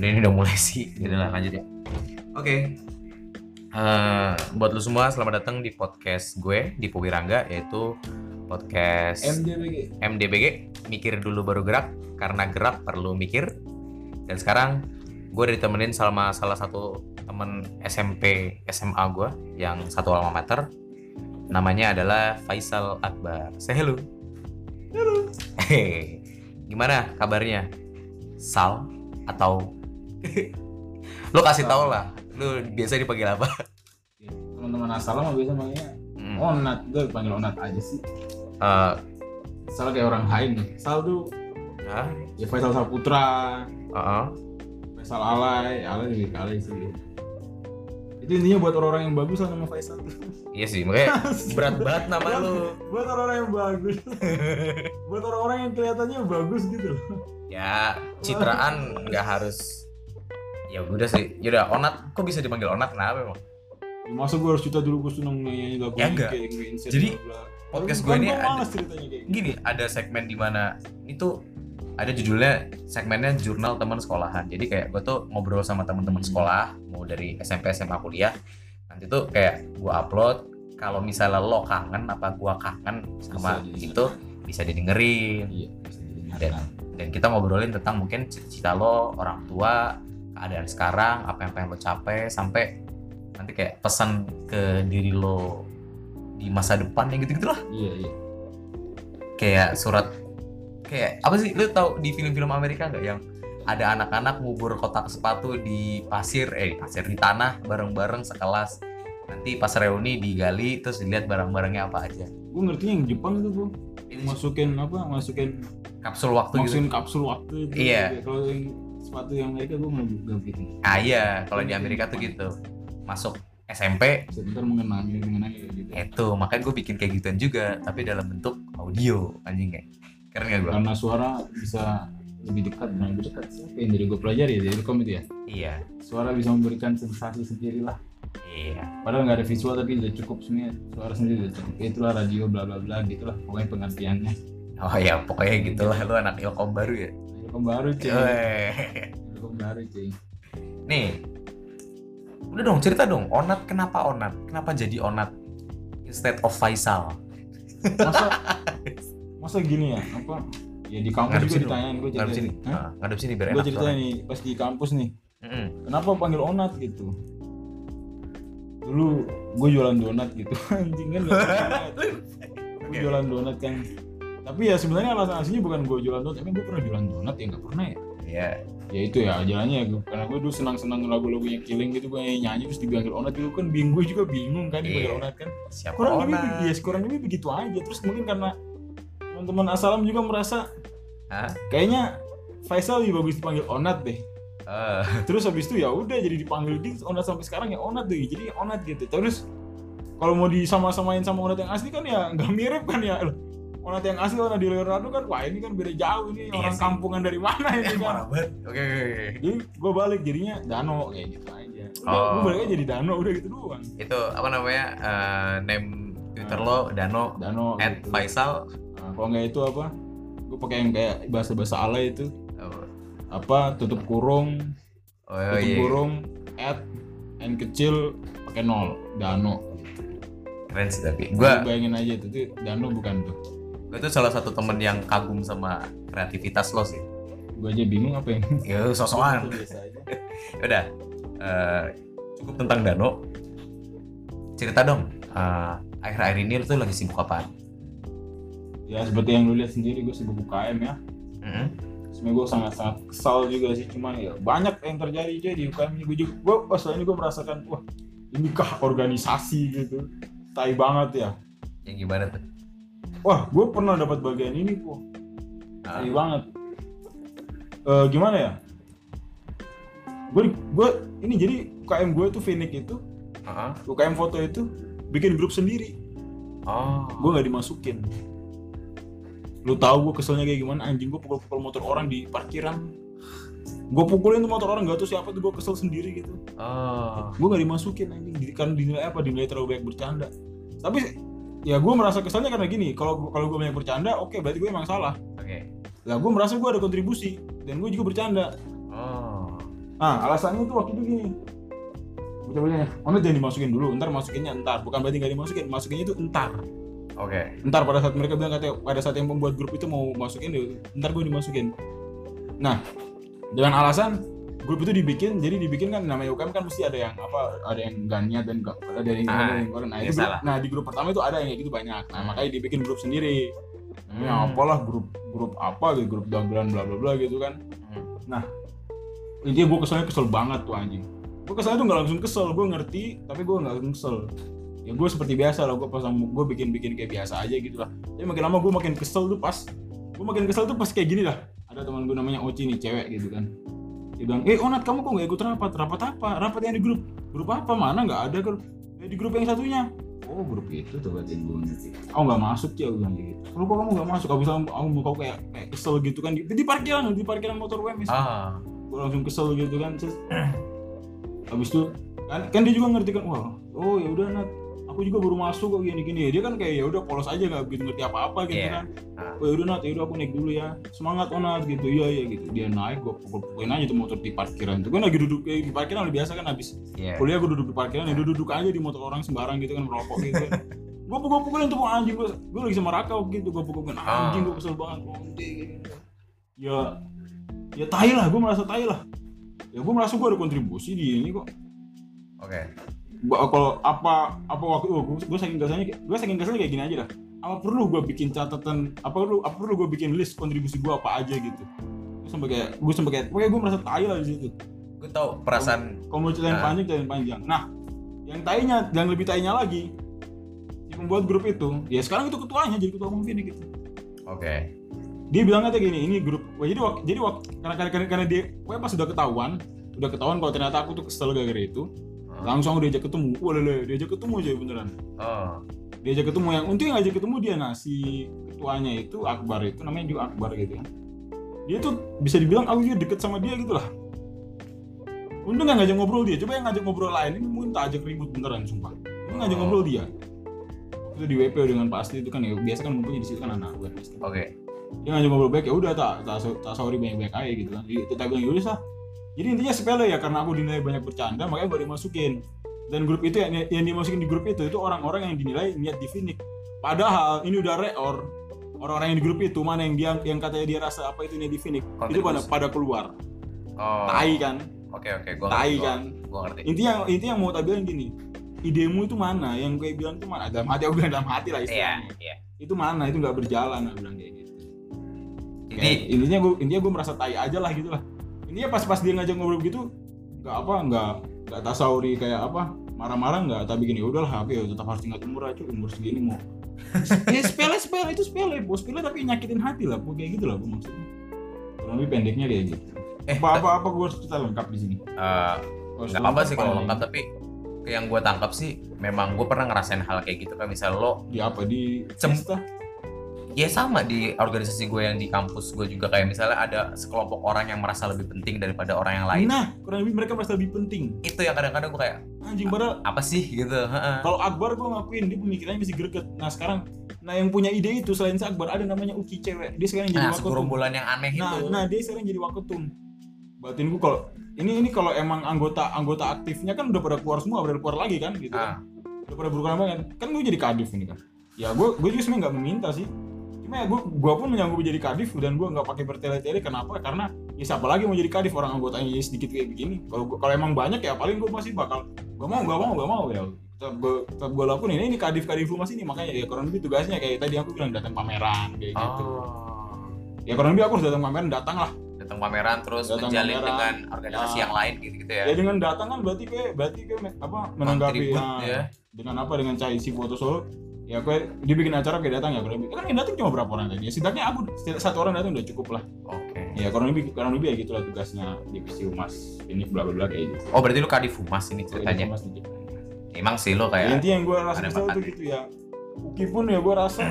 ini, ini udah mulai sih. Jadi lah lanjut ya. Oke. Eh, buat lu semua selamat datang di podcast gue di Powirangga yaitu podcast MDBG MDBG mikir dulu baru gerak karena gerak perlu mikir. Dan sekarang gue ditemenin sama salah satu temen SMP SMA gue yang satu alma mater. Namanya adalah Faisal Akbar. Say hello. Halo Hehe. gimana kabarnya? Sal atau lu kasih tau lah lu biasa dipanggil apa? Teman-teman asal mah biasa manggilnya. Hmm. onat gue panggil onat aja sih. Eh, Sal kayak orang lain nih. Sal tuh. Hah? ya Faisal Saputra. Uh-uh. Faisal Alay. Alay lebih kali sih. Itu intinya buat orang-orang yang bagus lah nama Faisal. Tuh iya sih makanya berat banget nama lu. Buat orang-orang yang bagus. Buat orang-orang yang kelihatannya bagus gitu loh. Ya citraan nggak harus ya udah sih. Yaudah onat. Kok bisa dipanggil onat? Kenapa emang? Masa gue harus cerita dulu gue seneng nyanyi lagu Ya enggak. kayak Jadi, bla, bla. podcast gue ini ada- males ceritanya kayak gitu. gini ada segmen di mana itu ada judulnya segmennya jurnal teman sekolahan. Jadi kayak gue tuh ngobrol sama teman-teman sekolah mau dari SMP SMA kuliah. Nanti tuh kayak gue upload kalau misalnya lo kangen apa gue kangen sama Bisa itu bisa didengerin. Iya bisa dan dan kita ngobrolin tentang mungkin cita-cita lo orang tua keadaan sekarang apa yang pengen lo capai sampai nanti kayak pesan ke diri lo di masa depan yang gitu-gitu lah iya iya. Kayak surat kayak apa sih lu tau di film-film Amerika nggak yang ada anak-anak ngubur kotak sepatu di pasir eh pasir di tanah bareng-bareng sekelas. Nanti pas reuni digali terus dilihat barang-barangnya apa aja. Gue ngertinya yang Jepang itu gue masukin apa masukin kapsul waktu gitu. masukin kapsul waktu itu. Iya. kalau yang sepatu yang Amerika gue nggak gitu ah iya kalau di Amerika tuh gitu. Masuk SMP sebentar mengenangi mengenangi kayak gitu. Itu makanya gue bikin kayak gituan juga tapi dalam bentuk audio anjing kayak. Keren gak gue karena suara bisa lebih dekat dan lebih dekat. Siapa yang dari gue pelajari ya dari kom itu ya? Iya. Suara bisa memberikan sensasi sendiri lah. Iya. Padahal nggak ada visual tapi udah cukup sebenarnya. Suara sendiri udah cukup. Ya, itulah radio bla bla bla gitulah. Pokoknya pengertiannya. Oh ya pokoknya gitulah. Lu anak ilkom baru ya Kom baru cuy. Kom baru cuy Nih, udah dong cerita dong. Onat kenapa Onat? Kenapa jadi Onat instead of Faisal? masa masa gini ya apa ya di kampus Ngadep juga ditanyain gue Ngadep cerita sini. Hah? Nah, ngadep sini biar gue cerita nih pas di kampus nih Mm-mm. kenapa panggil onat gitu dulu gue jualan donat gitu anjing kan gue jualan donat kan tapi ya sebenarnya alasan aslinya bukan gue jualan donat emang gue pernah jualan donat ya nggak pernah ya Iya. ya itu ya jalannya ya gua- karena gue dulu senang senang lagu-lagunya killing gitu gue nyanyi terus dipanggil onat dulu kan bingung gue juga bingung kan dipanggil Iya. onat kan Siapa kurang lebih Onat? ya kurang lebih begitu aja terus mungkin karena teman-teman asalam juga merasa Hah? kayaknya Faisal lebih bagus dipanggil onat deh Eh, terus habis itu ya udah jadi dipanggil di onat sampai sekarang ya onat deh jadi onat gitu terus kalau mau disama-samain sama onat yang asli kan ya nggak mirip kan ya Onat yang asli onat di Leonardo kan wah ini kan beda jauh ini Iya orang sih. kampungan dari mana ini kan banget. Oke, oke, oke. jadi gue balik jadinya Dano kayak gitu aja udah Oh. gue balik aja jadi Dano udah gitu doang Itu apa namanya? eh, name Twitter lo Dano Dano at gitu. Faisal. Nah, kalau nggak itu apa gue pakai yang kayak bahasa-bahasa alay itu Oh, apa tutup kurung oh tutup iya. kurung at n kecil pakai nol Dano Keren sih tapi. Gua bayangin aja itu tuh Dano bukan tuh gua tuh salah satu temen yang kagum sama kreativitas lo sih. gue aja bingung apa yang Ya sosokan. udah eh, cukup tentang Dano. Cerita dong eh, akhir-akhir ini lu tuh lagi sibuk apa ya seperti yang lu lihat sendiri gue sibuk UKM ya. Mm-mm. sebenarnya gue sangat sangat kesal juga sih cuman ya banyak yang terjadi aja di UKM ini. Gue juga gue pas ini gue merasakan wah inikah organisasi gitu. Tai banget ya. Yang gimana tuh wah gue pernah dapat bagian ini kok Ah, tai banget. Eh gimana ya? Gue gue ini jadi UKM gue tuh Phoenix itu ah, UKM foto itu bikin grup sendiri. Oh. Gue nggak dimasukin. Lu tahu gue keselnya kayak gimana? Anjing gue pukul-pukul motor orang di parkiran. Gue pukulin tuh motor orang gak tahu siapa tuh gue kesel sendiri gitu. Oh. Gue gak dimasukin anjing. Kan dinilai apa? Dinilai terlalu banyak bercanda. Tapi ya gue merasa keselnya karena gini kalau kalau gue banyak bercanda oke berarti gue emang salah. Oke. Lah gue merasa gue ada kontribusi dan gue juga bercanda. Oh. Nah alasannya tuh waktu itu gini. Bocah-bocahnya onat jangan dimasukin dulu ntar masukinnya entar bukan berarti nggak dimasukin masukinnya itu entar oke. Ntar pada saat mereka bilang katanya pada saat yang pembuat grup itu mau masukin ntar gue dimasukin. Nah dengan alasan grup itu dibikin jadi dibikin kan namanya UKM kan mesti ada yang apa ada yang gak niat dan gak, ada yang Ah, ada yang nah itu grup, nah di grup pertama itu ada yang kayak gitu banyak. Nah Hmm. makanya dibikin grup sendiri. Hmm. ya apalah grup grup apa gitu grup dagelan bla bla bla gitu kan. Hmm. intinya gue keselnya kesel banget tuh anjing. Gue keselnya tuh nggak langsung kesel gue ngerti tapi gue nggak langsung kesel. Ya gue seperti biasa lah gue pas gue bikin bikin kayak biasa aja gitu lah. Tapi makin lama gue makin kesel tuh pas gue makin kesel tuh pas kayak gini lah. Ada teman gue namanya Oci nih cewek gitu kan dia bilang eh Onat kamu kok nggak ikut rapat? Rapat apa? Rapat yang di grup. Grup apa? Mana? Nggak ada kan "Ya, di grup yang satunya. Oh grup itu tuh berarti gue aku nggak masuk ya bilang gitu. Kalau kok kamu nggak masuk? Abis aku, aku mau kau kayak kayak kesel gitu kan. Di, di parkiran di parkiran motor WM ah. Gue langsung kesel gitu kan terus habis itu kan kan dia juga ngerti kan wah oh ya udah nat aku juga baru masuk kok gini gini dia kan kayak ya udah polos aja nggak begitu ngerti apa apa gitu Iya. kan. Ah. oh ya udah nat ya udah aku naik dulu ya. Semangat oh nat gitu. Iya iya gitu. Dia naik gue pukul pukulin aja tuh motor di parkiran tuh. Kan lagi duduk kayak di parkiran udah biasa kan habis iya. kuliah gue duduk di parkiran ya duduk duduk aja di motor orang sembarang gitu kan merokok gitu kan. Gue pukul pukulin tuh anjing. Gue gue lagi sama Raka gitu gue pukulin anjing gue kesel banget Konti, gitu. ya ya tai lah gue merasa tai lah. Ya gue merasa gue ada kontribusi di ini kok. Oke. Gua- kalau apa apa waktu oh, gue, gue saking keselnya gue saking keselnya kayak gini aja dah. Apa perlu gue bikin catatan apa perlu apa perlu gue bikin list kontribusi gue apa aja gitu? Gue sampai kayak gue sampai kayak pokoknya gue merasa tai lah di situ. Gue tau perasaan kalau mau ceritain Nah. panjang ceritain panjang. Nah yang tainya yang lebih tainya lagi si pembuat grup itu ya sekarang itu ketuanya jadi ketua umum ini gitu. Oke. Dia bilang aja gini ini grup wah, jadi wak- jadi wak- karena karena karena, karena dia pokoknya pas sudah ketahuan udah ketahuan kalau ternyata aku tuh kesel gara-gara itu. Langsung aku diajak ketemu. Wah lele diajak ketemu aja beneran. Oh. Diajak ketemu. Yang untung yang ngajak ketemu dia si ketuanya itu Akbar itu namanya juga Akbar gitu kan dia tuh bisa dibilang aku juga deket sama dia gitu lah. Untung nggak ngajak ngobrol dia. Coba yang ngajak ngobrol lain ini mungkin tak ajak ribut beneran sumpah. Ini ngajak Oh. ngobrol dia. Itu di WP dengan pasti itu kan ya biasa kan ngumpulnya di situ kan anak gue pasti oke. Dia ngajak ngobrol baik ya udah tak tak, tak sorry banyak banyak aja gitu kan. Jadi kita bilang yaudah sah jadi intinya sepele ya karena aku dinilai banyak bercanda makanya gak dimasukin. Dan grup itu yang, yang dimasukin di grup itu itu orang-orang yang dinilai niat divinik. Padahal ini udah reor orang-orang yang di grup itu mana yang dia yang katanya dia rasa apa itu niat divinik itu pada pada keluar. Oh. Tai kan? Oke oke gue tai gua- kan? gua ngerti. Intinya intinya yang mau tak bilang gini idemu itu mana? Yang kayak bilang itu mana? Dalam hati aku bilang dalam hati lah iya istilahnya. Iya itu mana? Itu nggak berjalan aku bilang kayak gitu. Jadi intinya gue intinya gue merasa tai aja lah gitu lah intinya pas pas dia ngajak ngobrol gitu nggak apa nggak nggak tasauri kayak apa marah-marah nggak tapi gini udah lah aku ya tetap harus ingat umur aja umur segini mau. Ya sepele sepele itu sepele bos sepele tapi nyakitin hati lah Gua kayak gitu lah gue maksudnya. Kurang lebih pendeknya kayak gitu. Eh apa apa apa gue harus cerita lengkap di sini? Kalau nggak apa-apa sih kalau lengkap tapi yang gue tangkap sih memang gue pernah ngerasain hal kayak gitu kan misal lo di apa? Di Insta? Ya sama di organisasi gue yang di kampus gue juga. Kayak misalnya ada sekelompok orang yang merasa lebih penting daripada orang yang lain. Nah kurang lebih mereka merasa lebih penting. Itu yang kadang-kadang gue kayak anjing padahal apa sih? gitu. Kalau Akbar gue ngakuin dia pemikirannya masih greget. Nah sekarang nah yang punya ide itu selain si Akbar ada namanya Uki cewek. Dia sekarang jadi nah waketum yang aneh nah, itu. nah dia sekarang jadi waketum batin gue kalau ini ini kalau emang anggota anggota aktifnya kan udah pada keluar semua udah keluar lagi kan gitu ah. Kan udah pada berkurang banget kan gue jadi kadif ini kan. Ya gue gue juga sebenarnya nggak meminta sih cuma ya gue gue pun menyanggup jadi kadif dan gue nggak pakai bertele-tele. Kenapa? Karena ya siapa lagi mau jadi kadif? Orang anggotanya jadi sedikit kayak begini. Kalau kalau emang banyak ya paling gue masih bakal gak mau gak mau gak mau ya. Tetap gue tetap gue lakuin. Ini ini kadif kadif mas ini. Makanya ya kurang lebih tugasnya kayak tadi aku bilang datang pameran kayak gitu. Oh. Ya kurang lebih aku harus datang pameran datang lah. Datang pameran terus Datang menjalin pameran. dengan organisasi Ya. yang lain gitu gitu ya. Ya dengan datang kan berarti kayak berarti kayak apa menanggapi nah, ya. Dengan apa? Dengan cai si foto solo ya gue dia bikin acara kayak datang ya kurang lebih. Kan yang datang cuma berapa orang tadi ya setidaknya aku satu orang datang udah cukup lah. Oke. Ya kurang lebih kurang lebih ya gitulah tugasnya. Divisi humas ini bla bla bla kayak gitu. Oh berarti lu kadif humas ini ceritanya? Humas dikit. emang sih lo Ya, kayak intinya yang gue rasa bakat gitu ya. Uki pun ya gue rasa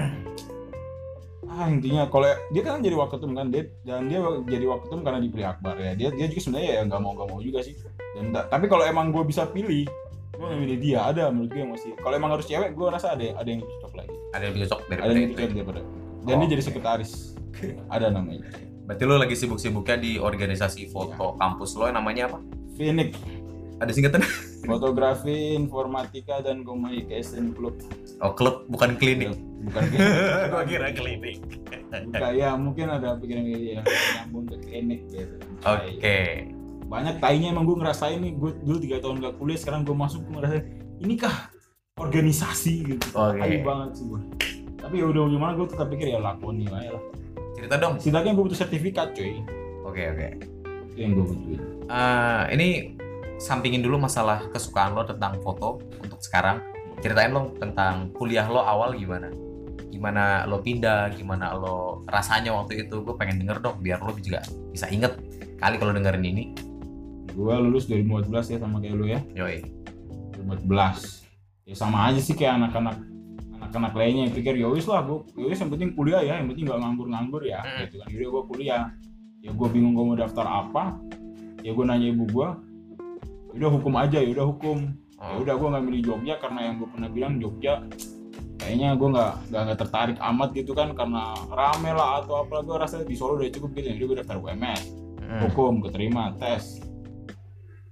ah intinya kalau dia kan jadi waketum kan dia dan dia jadi waketum karena dipilih Akbar ya. Dia dia juga sebenarnya ya nggak mau nggak mau juga sih. Dan ta- tapi kalau emang gue bisa pilih gue milih dia ada menurut gue yang masih kalau emang harus cewek gue rasa ada ada yang lebih cocok lagi ada yang lebih cocok ada daripada yang itu lebih ya? cocok daripada dan Oh, dia jadi sekretaris ada namanya berarti lo lagi sibuk-sibuknya di organisasi foto Iya. kampus lo namanya apa Phoenix Ada singkatan? fotografi informatika dan communication club Oh, klub bukan klinik. bukan Gua kira klinik. bukan ya mungkin ada pikiran ya nyambung ke klinik gitu Oke. Banyak tainya emang gue ngerasain nih gue dulu tiga tahun gak kuliah sekarang gue masuk gue ngerasain ini kah organisasi gitu Oke. Tai banget sih gue tapi ya udah gimana gue tetap pikir ya lakoni aja lah Cerita dong. setidaknya gue butuh sertifikat cuy Oke, oke. itu yang gue butuhin Eh, ini sampingin dulu masalah kesukaan lo tentang foto untuk sekarang. Ceritain lo tentang kuliah lo awal gimana? Gimana lo pindah? Gimana lo rasanya waktu itu? Gue pengen denger dong biar lo juga bisa inget kali kalau dengerin ini. Gue lulus 2014 ya sama kayak lu ya. Yoi. 2014 ya sama aja sih kayak anak-anak anak-anak lainnya yang pikir ya wis lah gue ya wis yang penting kuliah ya yang penting nggak nganggur-nganggur ya Hmm. gitu kan. Jadi gue kuliah. Ya gue bingung gue mau daftar apa. Ya gue nanya ibu gue udah hukum aja ya udah hukum. Ya Oh, udah gue nggak milih Jogja karena yang gue pernah bilang Jogja kayaknya gue nggak nggak tertarik amat gitu kan. Karena rame lah atau apa gue rasa di Solo udah cukup gitu jadi gue daftar UMS mm. hukum keterima tes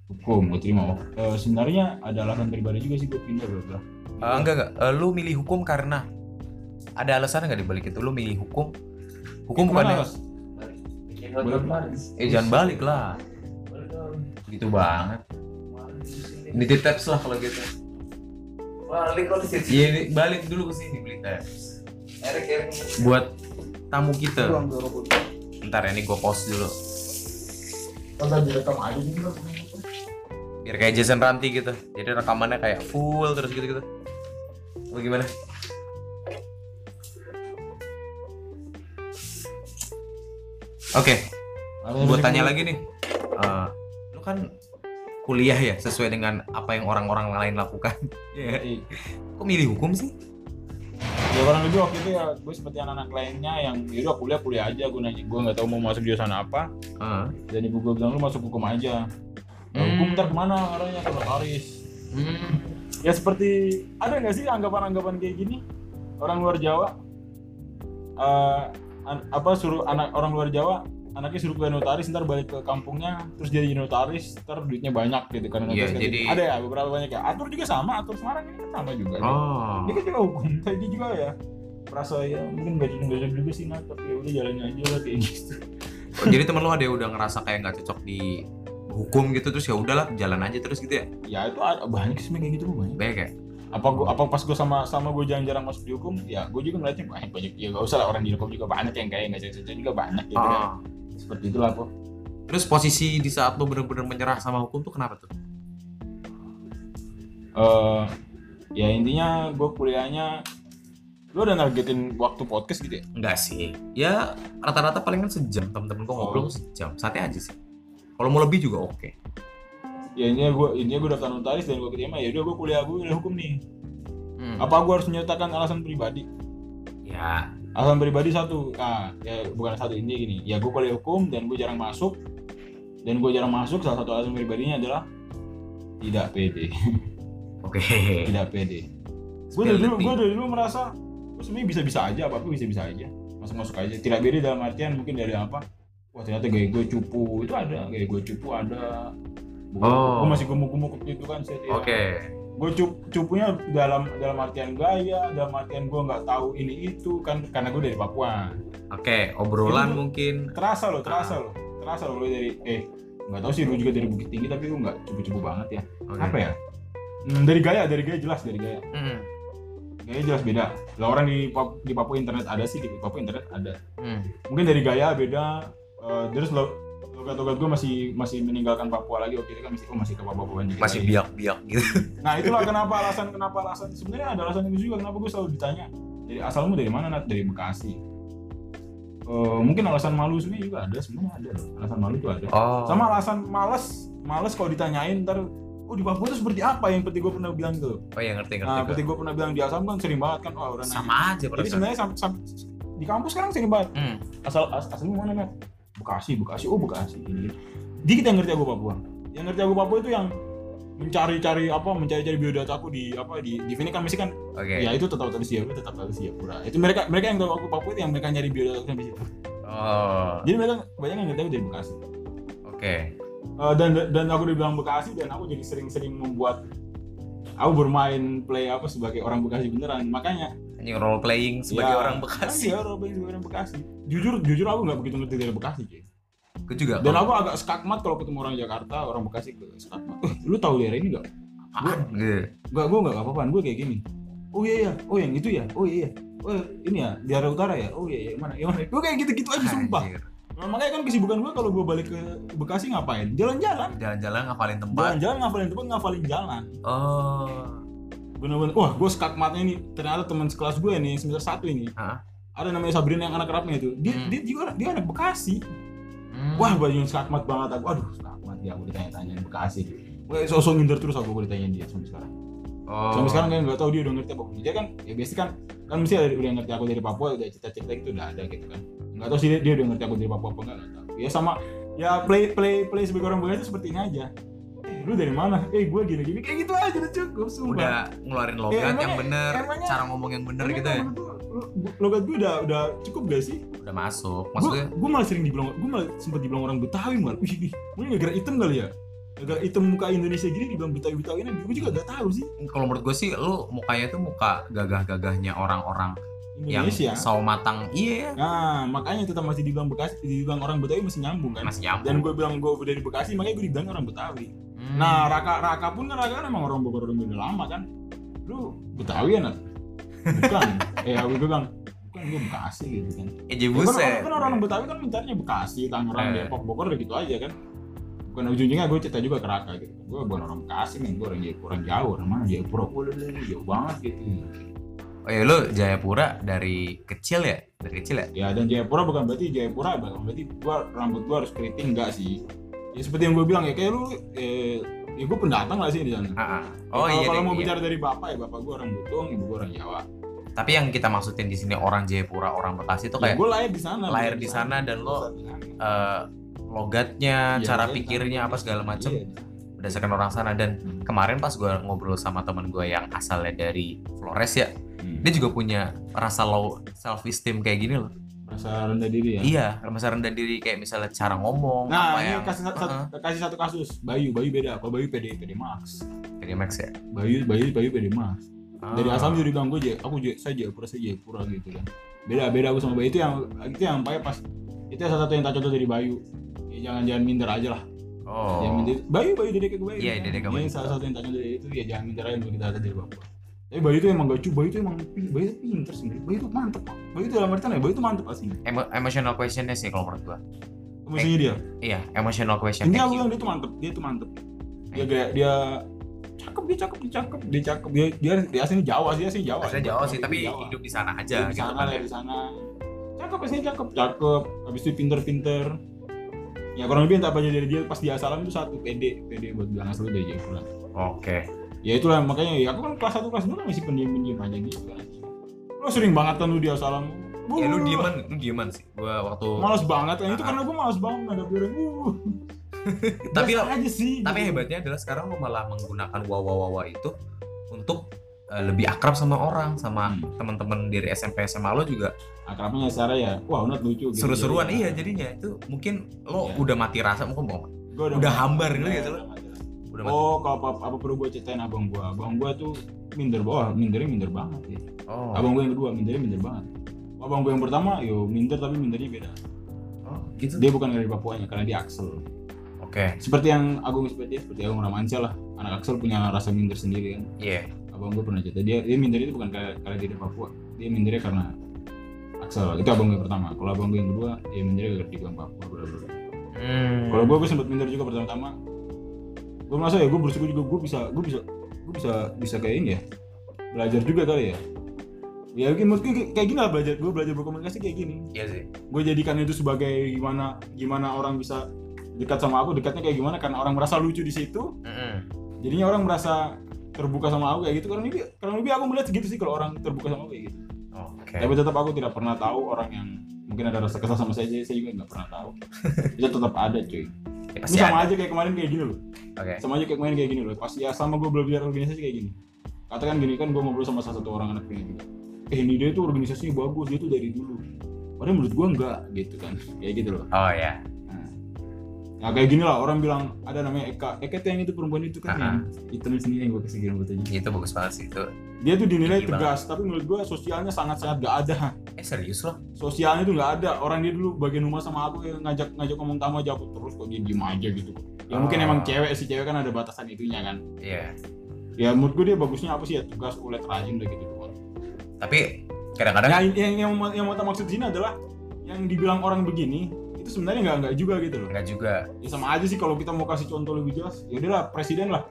hukum keterima Eh, sebenarnya ada alasan pribadi juga sih gue pindah bro Eh, enggak enggak. Eh, lu milih hukum karena ada alasan nggak dibalik itu? Lu milih hukum? Hukum bukannya? Eh jangan balik lah. Gitu banget. Ini di tabs lah kalau gitu. Balik kok di Iya, ini balik dulu ke sini beli tabs. Buat tamu kita. Ntar ya, ini gue pause dulu. Kalau direkam aja nih Biar kayak Jason Ranti gitu. Jadi rekamannya kayak full terus gitu-gitu. Lu gimana? Oke, gue tanya lagi nih. Eh, lu kan kuliah ya sesuai dengan apa yang orang-orang lain lakukan. Iya. Iya. Kok milih hukum sih? ya orang lebih waktu itu ya gue seperti anak-anak lainnya yang yaudah kuliah kuliah aja gue nanya gue nggak tahu mau masuk jurusan apa Heeh. dan ibu gue bilang lu masuk hukum aja nah, Hmm. hukum ntar ke mana arahnya ke notaris Hmm. ya seperti ada nggak sih anggapan-anggapan kayak gini? Orang luar Jawa eh, an- apa suruh anak orang luar Jawa anaknya suruh kuliah notaris ntar balik ke kampungnya terus jadi notaris ntar duitnya banyak gitu karena Iya, notaris kan jadi- ada ya beberapa banyak ya. Atur juga sama atur Semarang ini kan sama juga Oh. dia kan juga hukum tadi juga ya. Merasa ya mungkin gak cocok juga sih nah tapi ya udah jalannya aja lah kayak gitu. Oh, jadi temen lu ada yang udah ngerasa kayak nggak cocok di hukum gitu terus ya udahlah jalan aja terus gitu ya? ya itu ada banyak sih kayak gitu banyak Banyak ya? apa gua apa pas gue sama sama gue jarang-jarang masuk di hukum ya gue juga ngeliatnya banyak banyak ya gak usah lah orang di hukum juga banyak yang kayak nggak cocok juga banyak gitu kan Oh. seperti itulah kok Terus posisi di saat lu bener-bener menyerah sama hukum tuh kenapa tuh? eh ya intinya gue kuliahnya lu udah nargetin waktu podcast gitu ya Enggak sih. Ya rata-rata paling kan sejam temen-temen gua ngobrol Oh. sejam. Santai aja sih. Kalau mau lebih juga oke. ya intinya gue intinya gue daftar notaris dan gue keterima. Ya udah gue kuliah gue kuliah hukum nih. Hmm. apa gue harus menyertakan alasan pribadi? Ya. alasan pribadi satu. Ah ya bukan satu ini gini. Ya gue kuliah hukum dan gue jarang masuk. Dan gue jarang masuk salah satu alasan pribadinya adalah tidak pede. Oke. tidak pede. Gue dari dulu gue dari dulu merasa gue sebenarnya bisa bisa aja apa apa bisa bisa aja. Masuk masuk aja. Tidak pede dalam artian mungkin dari apa wah ternyata gaya gue cupu. Itu ada gaya gue cupu ada. Oh. gue masih gemuk-gemuk gitu kan saya tidak- Oke. gue cup, cupunya dalam dalam artian gaya dalam artian gue nggak tahu ini itu kan karena gue dari Papua. Oke, obrolan Itu- mungkin. terasa loh terasa loh terasa loh lu dari eh nggak tahu sih lu juga dari Bukit Tinggi tapi lu nggak cupu-cupu banget ya. Oke. apa ya? Hmm, dari gaya dari gaya jelas dari gaya. Hmm. gaya jelas beda. Lah orang di Pap- di Papua internet ada sih di Papua internet ada. Hmm. mungkin dari gaya beda eh, terus lo logat-logat gue masih masih meninggalkan Papua lagi waktu itu kan masih oh masih ke Papua juga Masih lagi. biak-biak gitu. nah itulah kenapa alasan kenapa alasan sebenarnya ada alasan itu juga kenapa gue selalu ditanya dari asalmu dari mana Nat dari Bekasi Eh, mungkin alasan malu sebenarnya juga ada sebenarnya ada loh. alasan malu itu ada Oh. sama alasan males males kalau ditanyain ntar oh di Papua itu seperti apa yang seperti gue pernah bilang gitu Oh ya ngerti ngerti. nah seperti gue pernah bilang di Asam kan sering banget kan wah orang nanya. Sama aja jadi sebenarnya sam, sam- di kampus sekarang sering banget Hmm. asal as, asalmu mana Nat? Bekasi Bekasi oh Bekasi. Gini dikit yang ngerti aku Papua. Yang ngerti aku Papua itu yang mencari-cari apa mencari-cari biodata aku di apa di di sini kan mesti kan? Oke. ya itu tetap harus siap tetap harus siap pura. Itu mereka mereka yang tahu aku Papua itu yang mereka nyari biodata aku di situ. Oh. jadi mereka banyak yang ngerti aku dari Bekasi. Oke. Eh, dan dan aku dibilang Bekasi dan aku jadi sering-sering membuat aku bermain play apa sebagai orang Bekasi beneran. Makanya Ini role playing sebagai ya, orang Bekasi. iya role playing sebagai orang Bekasi jujur jujur aku nggak begitu ngerti dari Bekasi cuy Gue juga. dan aku agak skakmat kalau ketemu orang Jakarta orang Bekasi ke skakmat eh, lu tahu daerah ini nggak apaan? Gitu. Gak, gue gak apa-apaan, gue kayak gini Oh iya iya, oh yang itu ya, oh iya iya Oh ini ya, di arah utara ya, oh iya iya, mana, yang mana Gue kayak gitu-gitu aja sumpah Anjir. nah, Makanya kan kesibukan gue kalau gue balik ke Bekasi ngapain? Jalan-jalan Jalan-jalan ngapalin tempat. Jalan-jalan ngapalin tempat, ngapalin jalan Oh. Bener-bener, wah gue skakmatnya ini Ternyata teman sekelas gue nih, semester 1 ini. Hah? Ada namanya Sabrina yang anak rapnya itu. Dia, Hmm. dia juga dia anak Bekasi. Hmm. Wah bajunya skakmat banget aku. Aduh skakmat dia, aku ditanya-tanyain Bekasi. Gue sosok minder terus aku gue ditanyain dia sampai sekarang. Oh. sampai sekarang kan nggak tahu dia udah ngerti apa dia kan ya biasa kan kan mesti ada udah ngerti aku dari Papua udah cita-cita itu udah ada gitu kan. Nggak tahu sih dia, dia udah ngerti aku dari Papua apa enggak nggak tahu. Ya sama ya play play play sebagai orang Bekasi seperti ini aja lu dari mana eh gue gini gini kayak gitu aja udah cukup sumpah udah ngeluarin logat emangnya- yang bener, emangnya- cara ngomong yang bener gitu ya. logat gue udah udah cukup gak sih Udah masuk. Maksudnya gue malah sering dibilang gue malah sempat dibilang orang Betawi malah wih wih mungkin gara-gara hitam kali ya gara-gara hitam muka Indonesia gini dibilang Betawi Betawi ini gue juga gak tahu sih kalau menurut gue sih lu mukanya tuh muka gagah-gagahnya orang-orang yang Indonesia sawo matang. Iya ya. Nah, makanya tetap masih dibilang Bekasi, dibilang orang Betawi masih nyambung kan. Masih nyambung. Dan gue bilang gue dari Bekasi, makanya gue dibilang orang Betawi. Hmm. Nah, Raka Raka pun kan Raka kan emang orang Bogor udah lama kan. Lu Betawi ya, Nat? Bukan. eh, aku bilang, bukan gue Bekasi gitu kan. eh Ya, kan, orang, kan orang Betawi kan mintarnya Bekasi, Tangerang, Eh. Depok, Bogor gitu aja kan. Bukan ujung-ujungnya gue cerita juga ke Raka gitu. Gue bukan orang Bekasi nih, gue orang Jayapura, jauh. Orang mana Jayapura? Gue jauh banget gitu. Oh ya lu Jayapura dari kecil ya? Dari kecil ya? Ya dan Jayapura bukan berarti Jayapura bukan berarti gua rambut gua harus keriting enggak sih. Ya seperti yang gue bilang ya kayak lu eh ya gue pendatang lah sih di sana. Ah, ah. Ya, Oh kalau, iya. kalau mau iya. bicara dari bapak ya bapak gua orang Butung, ibu gua orang Jawa. Tapi yang kita maksudin di sini orang Jayapura, orang Bekasi itu Ya, kayak gue lahir di sana. lahir di sana dan lo eh, logatnya, Iya, cara di pikirnya sana. apa segala macem Iya. berdasarkan orang sana dan Hmm. kemarin pas gue ngobrol sama teman gue yang asalnya dari Flores ya, Hmm. dia juga punya rasa low self esteem kayak gini loh. Rasa rendah diri ya. Iya, rasa rendah diri kayak misalnya cara ngomong Nah, apa ini yang kasih, satu, Heeh. kasih satu kasus. Bayu, Bayu beda. Kalau Bayu PD, PD Max. Jadi Max ya. Bayu, Bayu, Bayu PD Max. Dari Ah. asal dia bilang gue, aku saya Jayapura, saya Jayapura gitu kan. Beda, beda aku sama Bayu itu yang itu yang pakai pas itu yang salah satu yang tak contoh dari Bayu. Ya, jangan jangan minder aja lah. Oh. Jangan minder. Bayu, Bayu dedek ke Bayu. Iya, kan. dedek ke Bayu. salah satu yang tak contoh dari itu ya jangan minder aja untuk kita ada dari Papua. Tapi Bayu itu emang gak cu, Bayu itu emang Bayu itu pinter sendiri. Bayu itu mantep. Bayu itu dalam artian ya, Bayu itu mantep aslinya. Emo- emotional questionnya sih kalau menurut gua. Maksudnya dia. Iya, emotional question. Intinya kayak aku gitu. bilang dia tuh mantep, dia tuh mantep. Dia kayak dia cakep, dia cakep, dia cakep, dia cakep. Dia dia, dia aslinya Jawa sih, aslinya Jawa. Maksudnya jauh sih, tapi Jawa. hidup di sana aja di gitu sana lah di sana cakep sih cakep cakep habis itu pinter-pinter ya kurang lebih entah apa aja dari dia pas dia salam itu satu pede pede buat bilang asal dari Jayapura Oke. Ya itulah makanya ya aku kan kelas satu kelas dua kan masih pendiam pendiam aja gitu kan lo sering banget kan lu dia salam Ya lu dieman, lu dieman sih. Gua waktu malas banget kan itu Ah. karena gue malas banget ngadep orang uh tapi aja sih tapi gitu. hebatnya adalah sekarang lu malah menggunakan wawa wawa itu untuk eh, lebih akrab sama orang sama Hmm. teman-teman dari SMP SMA lo juga akrabnya secara ya wah unat lucu gitu seru-seruan Jadi, iya ya, jadinya itu mungkin lo Iya. udah mati rasa mungkin mau gua udah hambar gitu gitu lo. Udah mati oh kalau apa, apa perlu gue ceritain abang gua abang gua tuh minder bawah mindernya minder banget gitu oh Abang gue yang kedua mindernya minder banget. Abang gue yang pertama yo minder tapi mindernya beda. oh gitu Dia bukan dari Papuanya karena dia Axel. oke Seperti yang Agung seperti seperti Agung Ramansyah lah. Anak Axel punya rasa minder sendiri kan. iya Abang gue pernah cerita dia dia minder itu bukan karena, karena dia dari Papua. Dia mindernya karena Axel. Itu abang gue yang pertama. Kalau abang gue yang kedua dia mindernya karena dia bilang Papua. bla. hmm. Kalau gue gue sempat minder juga pertama-tama. Gue merasa ya gue bersyukur juga gue bisa gue bisa gue bisa bisa kayak ini ya. Belajar juga kali ya. Ya mungkin kayak gini lah belajar gue belajar berkomunikasi kayak gini. iya sih. Gue jadikan itu sebagai gimana gimana orang bisa dekat sama aku dekatnya kayak gimana karena orang merasa lucu di situ. Mm-mm. jadinya orang merasa terbuka sama aku kayak gitu. Karena lebih karena lebih aku melihat segitu sih kalau orang terbuka sama aku kayak gitu. Oke. Tapi tetap aku tidak pernah tahu orang yang mungkin ada rasa kesal sama saya saya juga nggak pernah tahu. Itu tetap ada cuy ya, ini pasti sama ada. aja kayak kemarin kayak gini loh. Oke. Sama aja kayak kemarin kayak gini loh. Pas ya sama gue belajar organisasi kayak gini. Katakan gini kan gue ngobrol sama salah satu orang anak ini juga eh ini dia tuh organisasinya bagus dia tuh dari dulu. Padahal menurut gue enggak gitu kan. Kayak gitu loh. Oh ya Nah, ya kayak gini lah orang bilang ada namanya Eka. Eka tuh yang itu perempuan itu kan Ah. yang hitam sendiri yang gue kasih kirim fotonya itu bagus banget sih itu dia tuh dinilai Tinggi tegas tapi menurut gue sosialnya sangat sangat gak ada eh serius loh sosialnya tuh nggak ada orang dia dulu bagian rumah sama aku yang ngajak ngajak ngomong tamu aja aku terus kok dia diem aja gitu ya mungkin Oh. emang cewek sih cewek kan ada batasan itunya kan iya ya menurut gue dia bagusnya apa sih ya tugas kulit rajin udah gitu doang tapi kadang-kadang yang yang mau yang mau maksud sini adalah yang dibilang orang begini itu sebenarnya nggak nggak juga gitu loh. nggak juga Ya sama aja sih kalau kita mau kasih contoh lebih jelas. Ya udahlah presiden lah.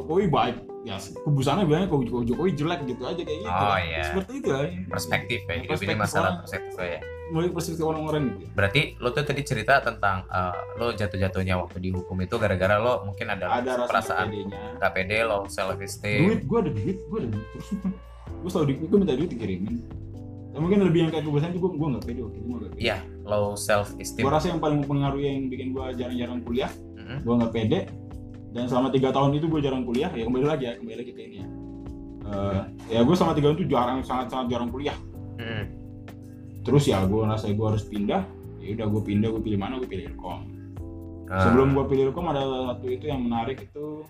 Jokowi baik. Ya kubusannya bilangnya kalau Jokowi, Jokowi jelek gitu aja kayak gitu. Oh, iya. Seperti itu lah. perspektif ya hidup ini Perspektif masalah orang. perspektif ya Mulai perspektif orang-orang gitu. berarti lo tuh tadi cerita tentang eh, lo jatuh-jatuhnya waktu dihukum itu gara-gara lo mungkin ada, Ada rasa perasaan gak pede lo self esteem Duit, gue ada duit, gue ada duit terus. gue selalu di, gue minta duit dikirimin. Ya, mungkin lebih yang kayak kebiasaan itu gue gue nggak pede waktu itu gue pede. iya low self esteem Gue rasa yang paling mempengaruhi yang bikin gue jarang-jarang kuliah Mm-mm. gue nggak pede dan selama tiga tahun itu gue jarang kuliah ya kembali lagi ya kembali lagi ke ini ya. Eh, ya gue selama tiga tahun itu jarang sangat sangat jarang kuliah. Mm-mm. terus ya gue rasa gue harus pindah ya udah gue pindah gue pilih mana gue pilih ilkom. Ah, sebelum gue pilih ilkom ada satu itu yang menarik itu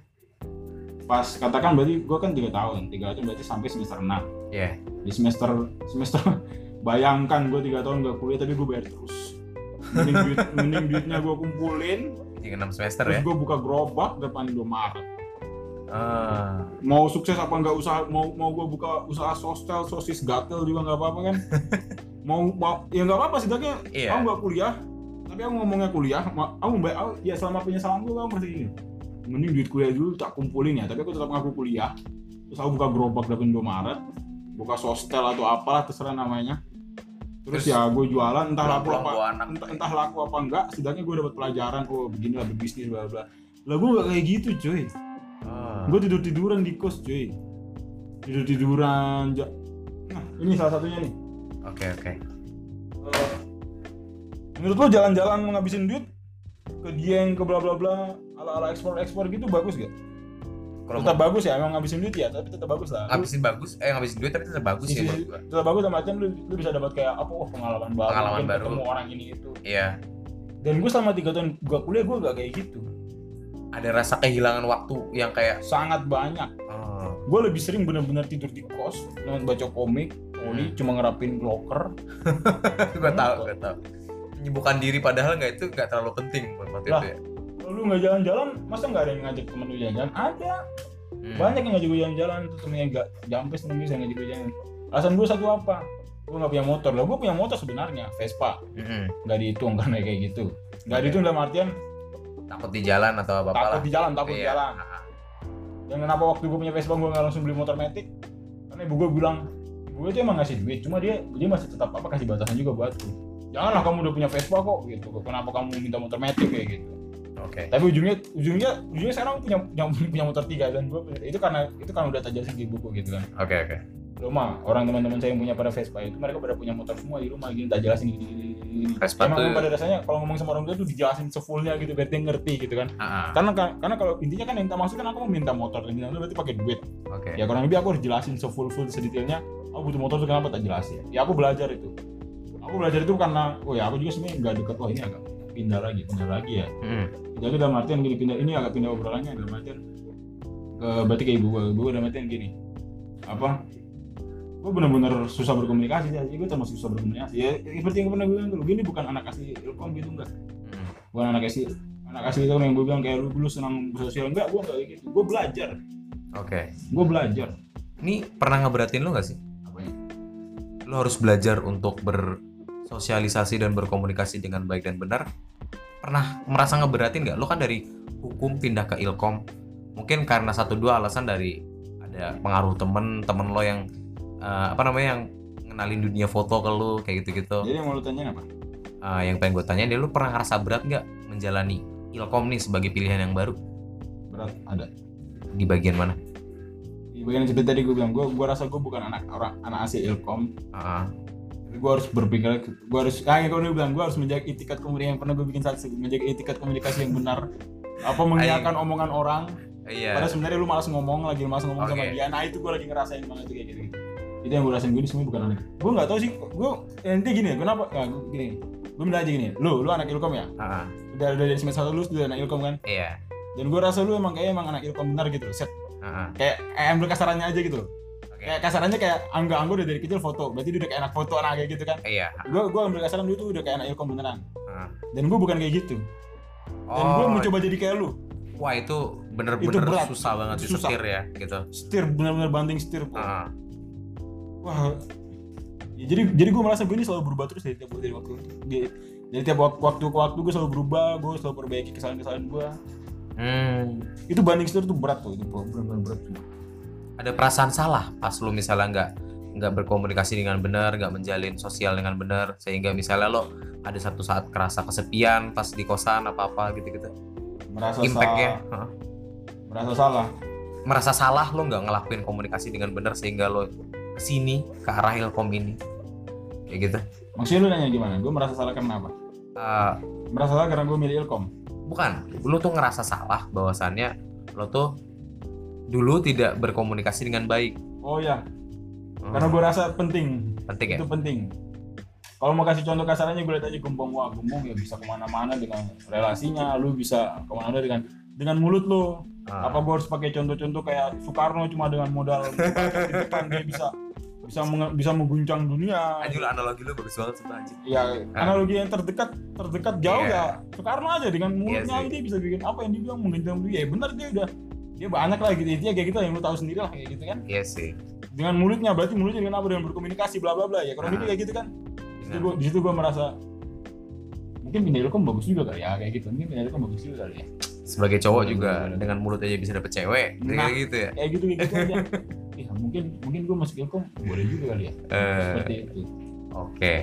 pas katakan berarti gue kan tiga tahun tiga tahun berarti sampai semester enam. Iya. di semester semester bayangkan gue tiga tahun gak kuliah tapi gue bayar terus mending duit mending duitnya gue kumpulin. Tiga enam semester terus ya? gue buka gerobak depan Indomaret Ah, mau sukses apa nggak usaha mau mau gue buka usaha sostel sosis gatel juga nggak apa-apa kan? Mau mau ya nggak apa-apa sih Iya. aku nggak kuliah. Tapi aku ngomongnya kuliah aku mbak aku, ya selama penyesalan gue aku masih gini mending duit kuliah dulu tak kumpulin ya. Tapi aku tetap ngaku kuliah. Terus aku buka gerobak depan Indomaret buka sostel atau apalah terserah namanya terus, Terus ya gue jualan entah laku apa anak entah, entah laku apa enggak setidaknya gue dapat pelajaran oh beginilah berbisnis bla bla lah gue nggak kayak gitu cuy. Ah. gue tidur tiduran di kos cuy. Tidur tiduran ja- nah ini salah satunya nih. Oke oke. Eh, menurut lo jalan-jalan menghabisin duit ke Dieng ke bla bla bla ala ala ekspor ekspor gitu bagus gak? Kalau tetap mau bagus ya emang ngabisin duit ya tapi tetap bagus lah. Ngabisin bagus eh ngabisin duit tapi tetap bagus Sisi- ya menurut gua. tetap bagus sama artian lu, lu bisa dapat kayak apa wah pengalaman baru Pengalaman baru. ketemu orang ini itu. Iya. Dan gue selama tiga tahun gue kuliah gue gak kayak gitu. Ada rasa kehilangan waktu yang kayak sangat banyak. Oh, gue lebih sering bener-bener tidur di kos dengan baca komik Hmm. Oli cuma ngerapin locker. Gue tahu gue tahu. Menyibukkan diri padahal nggak itu nggak terlalu penting buat waktu Lah. itu ya lu nggak jalan-jalan masa nggak ada yang ngajak temen lu jalan-jalan? Ada. Hmm. banyak yang ngajak gue jalan-jalan tuh temennya gak jampes temen gue yang ngajak gue jalan alasan gue satu apa? Gue nggak punya motor. Lah gue punya motor sebenarnya Vespa. Mm-mm. nggak dihitung karena kayak gitu. Nggak dihitung dalam artian takut di jalan atau apa takut di jalan takut di Iya. jalan. Dan kenapa waktu gue punya Vespa gue nggak langsung beli motor metik karena ibu gue bilang ibu gue tuh emang ngasih duit cuma dia dia masih tetap apa kasih batasan juga buatku janganlah kamu udah punya Vespa kok gitu. Kenapa kamu minta motor metik kayak gitu oke. Tapi ujungnya ujungnya ujungnya sekarang punya punya, punya motor tiga dan gue itu karena itu kan udah tajam di buku gitu kan. Oke oke. Lo mah orang teman-teman saya yang punya pada Vespa itu mereka pada punya motor semua di rumah gini tak jelasin gini gini. Vespa emang tuh- pada dasarnya kalau ngomong sama orang tua tuh dijelasin sefullnya gitu biar dia ngerti gitu kan. Ah, karena karena kalau intinya kan yang tak maksud kan aku mau minta motor dan minta berarti pakai duit. Oke. Ya kurang lebih aku harus jelasin sefull full sedetailnya aku butuh motor tuh kenapa tak jelasin? Ya aku belajar itu. Aku belajar itu karena oh ya aku juga sebenarnya nggak deket wah ini agak pindah lagi pindah lagi ya. Mm. jadi dalam artian gini pindah ini agak pindah obrolannya dalam artian ke berarti kayak ibu gue ibu gue dalam artian gini apa gue bener-bener susah berkomunikasi sih gue termasuk susah berkomunikasi. Ya seperti yang pernah gue bilang dulu gini bukan anak asli ilkom gitu enggak. Mm. bukan anak asli anak asli itu yang gue bilang kayak lu dulu senang bersosial enggak gue enggak kayak gitu. Gue belajar. Oke. Gue belajar. Ini pernah ngeberatin lo gak sih? Apa ya lo harus belajar untuk bersosialisasi dan berkomunikasi dengan baik dan benar pernah merasa ngeberatin nggak? Lo kan dari hukum pindah ke ilkom. Mungkin karena satu dua alasan dari ada pengaruh temen temen lo yang eh, apa namanya yang ngenalin dunia foto ke lo kayak gitu gitu jadi yang mau lu tanya apa? Yang pengen gue tanya dia lo pernah ngerasa berat nggak menjalani ilkom nih sebagai pilihan yang baru? Berat ada. Di bagian mana? Di bagian seperti tadi gue bilang gue gue rasa gue bukan anak orang anak asli ilkom. Ah, tapi gue harus berpikir gue harus kayak kalau dia bilang gue harus menjaga etikat komunikasi yang pernah gue bikin satu menjaga etikat komunikasi yang benar. Apa mengiyakan omongan orang. Iya. Padahal sebenarnya lu malas ngomong lagi malas ngomong sama Oke. dia. Nah itu gue lagi ngerasain banget tuh kayak gitu. Itu yang gue rasain. Gue ini semua bukan anak gue nggak tahu sih gue ya, intinya gini ya kenapa nah, gini. Gue bilang aja gini lu lu anak ilkom ya? Ah, lu udah udah dari semester satu lulus udah anak ilkom kan? Iya. Dan gue rasa lu emang kayak emang anak ilkom benar gitu set. Heeh. kayak eh, ambil kasarannya aja gitu kayak kasarannya kayak angga angga udah dari kecil foto berarti dia udah kayak anak foto anak kayak gitu kan iya gue gue ambil kasaran dulu tuh udah kayak anak ilkom beneran Heeh. dan gue bukan kayak gitu dan gue oh mencoba jadi kayak lu wah itu Itu bener-bener berat. susah banget Itu susah. disetir ya gitu setir bener-bener banting setir. Heeh. wah ya, jadi jadi gue merasa gue ini selalu berubah terus dari tiap dari waktu dari, dari tiap wak- waktu ke waktu gue selalu berubah gue selalu perbaiki kesalahan-kesalahan gue hmm. itu banding setir tuh berat tuh itu benar-benar berat ada perasaan salah pas lu misalnya nggak nggak berkomunikasi dengan benar nggak menjalin sosial dengan benar sehingga misalnya lo ada satu saat kerasa kesepian pas di kosan apa apa gitu gitu merasa impactnya salah. merasa salah. Merasa salah lo nggak ngelakuin komunikasi dengan benar sehingga lo ke sini ke arah ilkom ini. Kayak gitu. Maksudnya lu nanya gimana? Gue merasa salah karena apa? Eh, merasa salah karena gue milih ilkom. bukan. Lo tuh ngerasa salah bahwasannya lo tuh dulu tidak berkomunikasi dengan baik. Oh ya Hmm, karena gue rasa penting. Penting ya? Itu penting. Kalau mau kasih contoh kasarannya gue lihat aja gembong wah gembong ya bisa ke mana-mana dengan relasinya lu bisa ke mana-mana dengan dengan mulut lu. Ah. apa gue harus pakai contoh-contoh kayak Soekarno cuma dengan modal di depan dia bisa bisa menge- bisa mengguncang dunia. Anjir analogi lo bagus banget sih anjir. Ya analogi yang terdekat terdekat jauh Iya. ya. Soekarno aja dengan mulutnya sih. dia bisa bikin apa yang dibilang mengguncang dunia ya benar dia udah dia banyak lah gitu. Intinya kayak gitu yang lu tahu sendiri lah kayak gitu kan. Iya sih. Dengan mulutnya berarti mulutnya dengan apa? Dengan berkomunikasi bla bla bla. Ya kurang Nah. lebih kayak gitu kan. Nah. gua, di situ gua merasa mungkin pindah ilkom bagus juga kali ya kayak gitu. Mungkin pindah ilkom bagus juga kali ya. Sebagai cowok Bener, juga dengan mulut aja bisa dapet cewek Nah. kayak gitu ya. kayak gitu kayak gitu aja. Ya mungkin mungkin gua masuk ilkom boleh juga kali ya. Eh, seperti itu. Oke.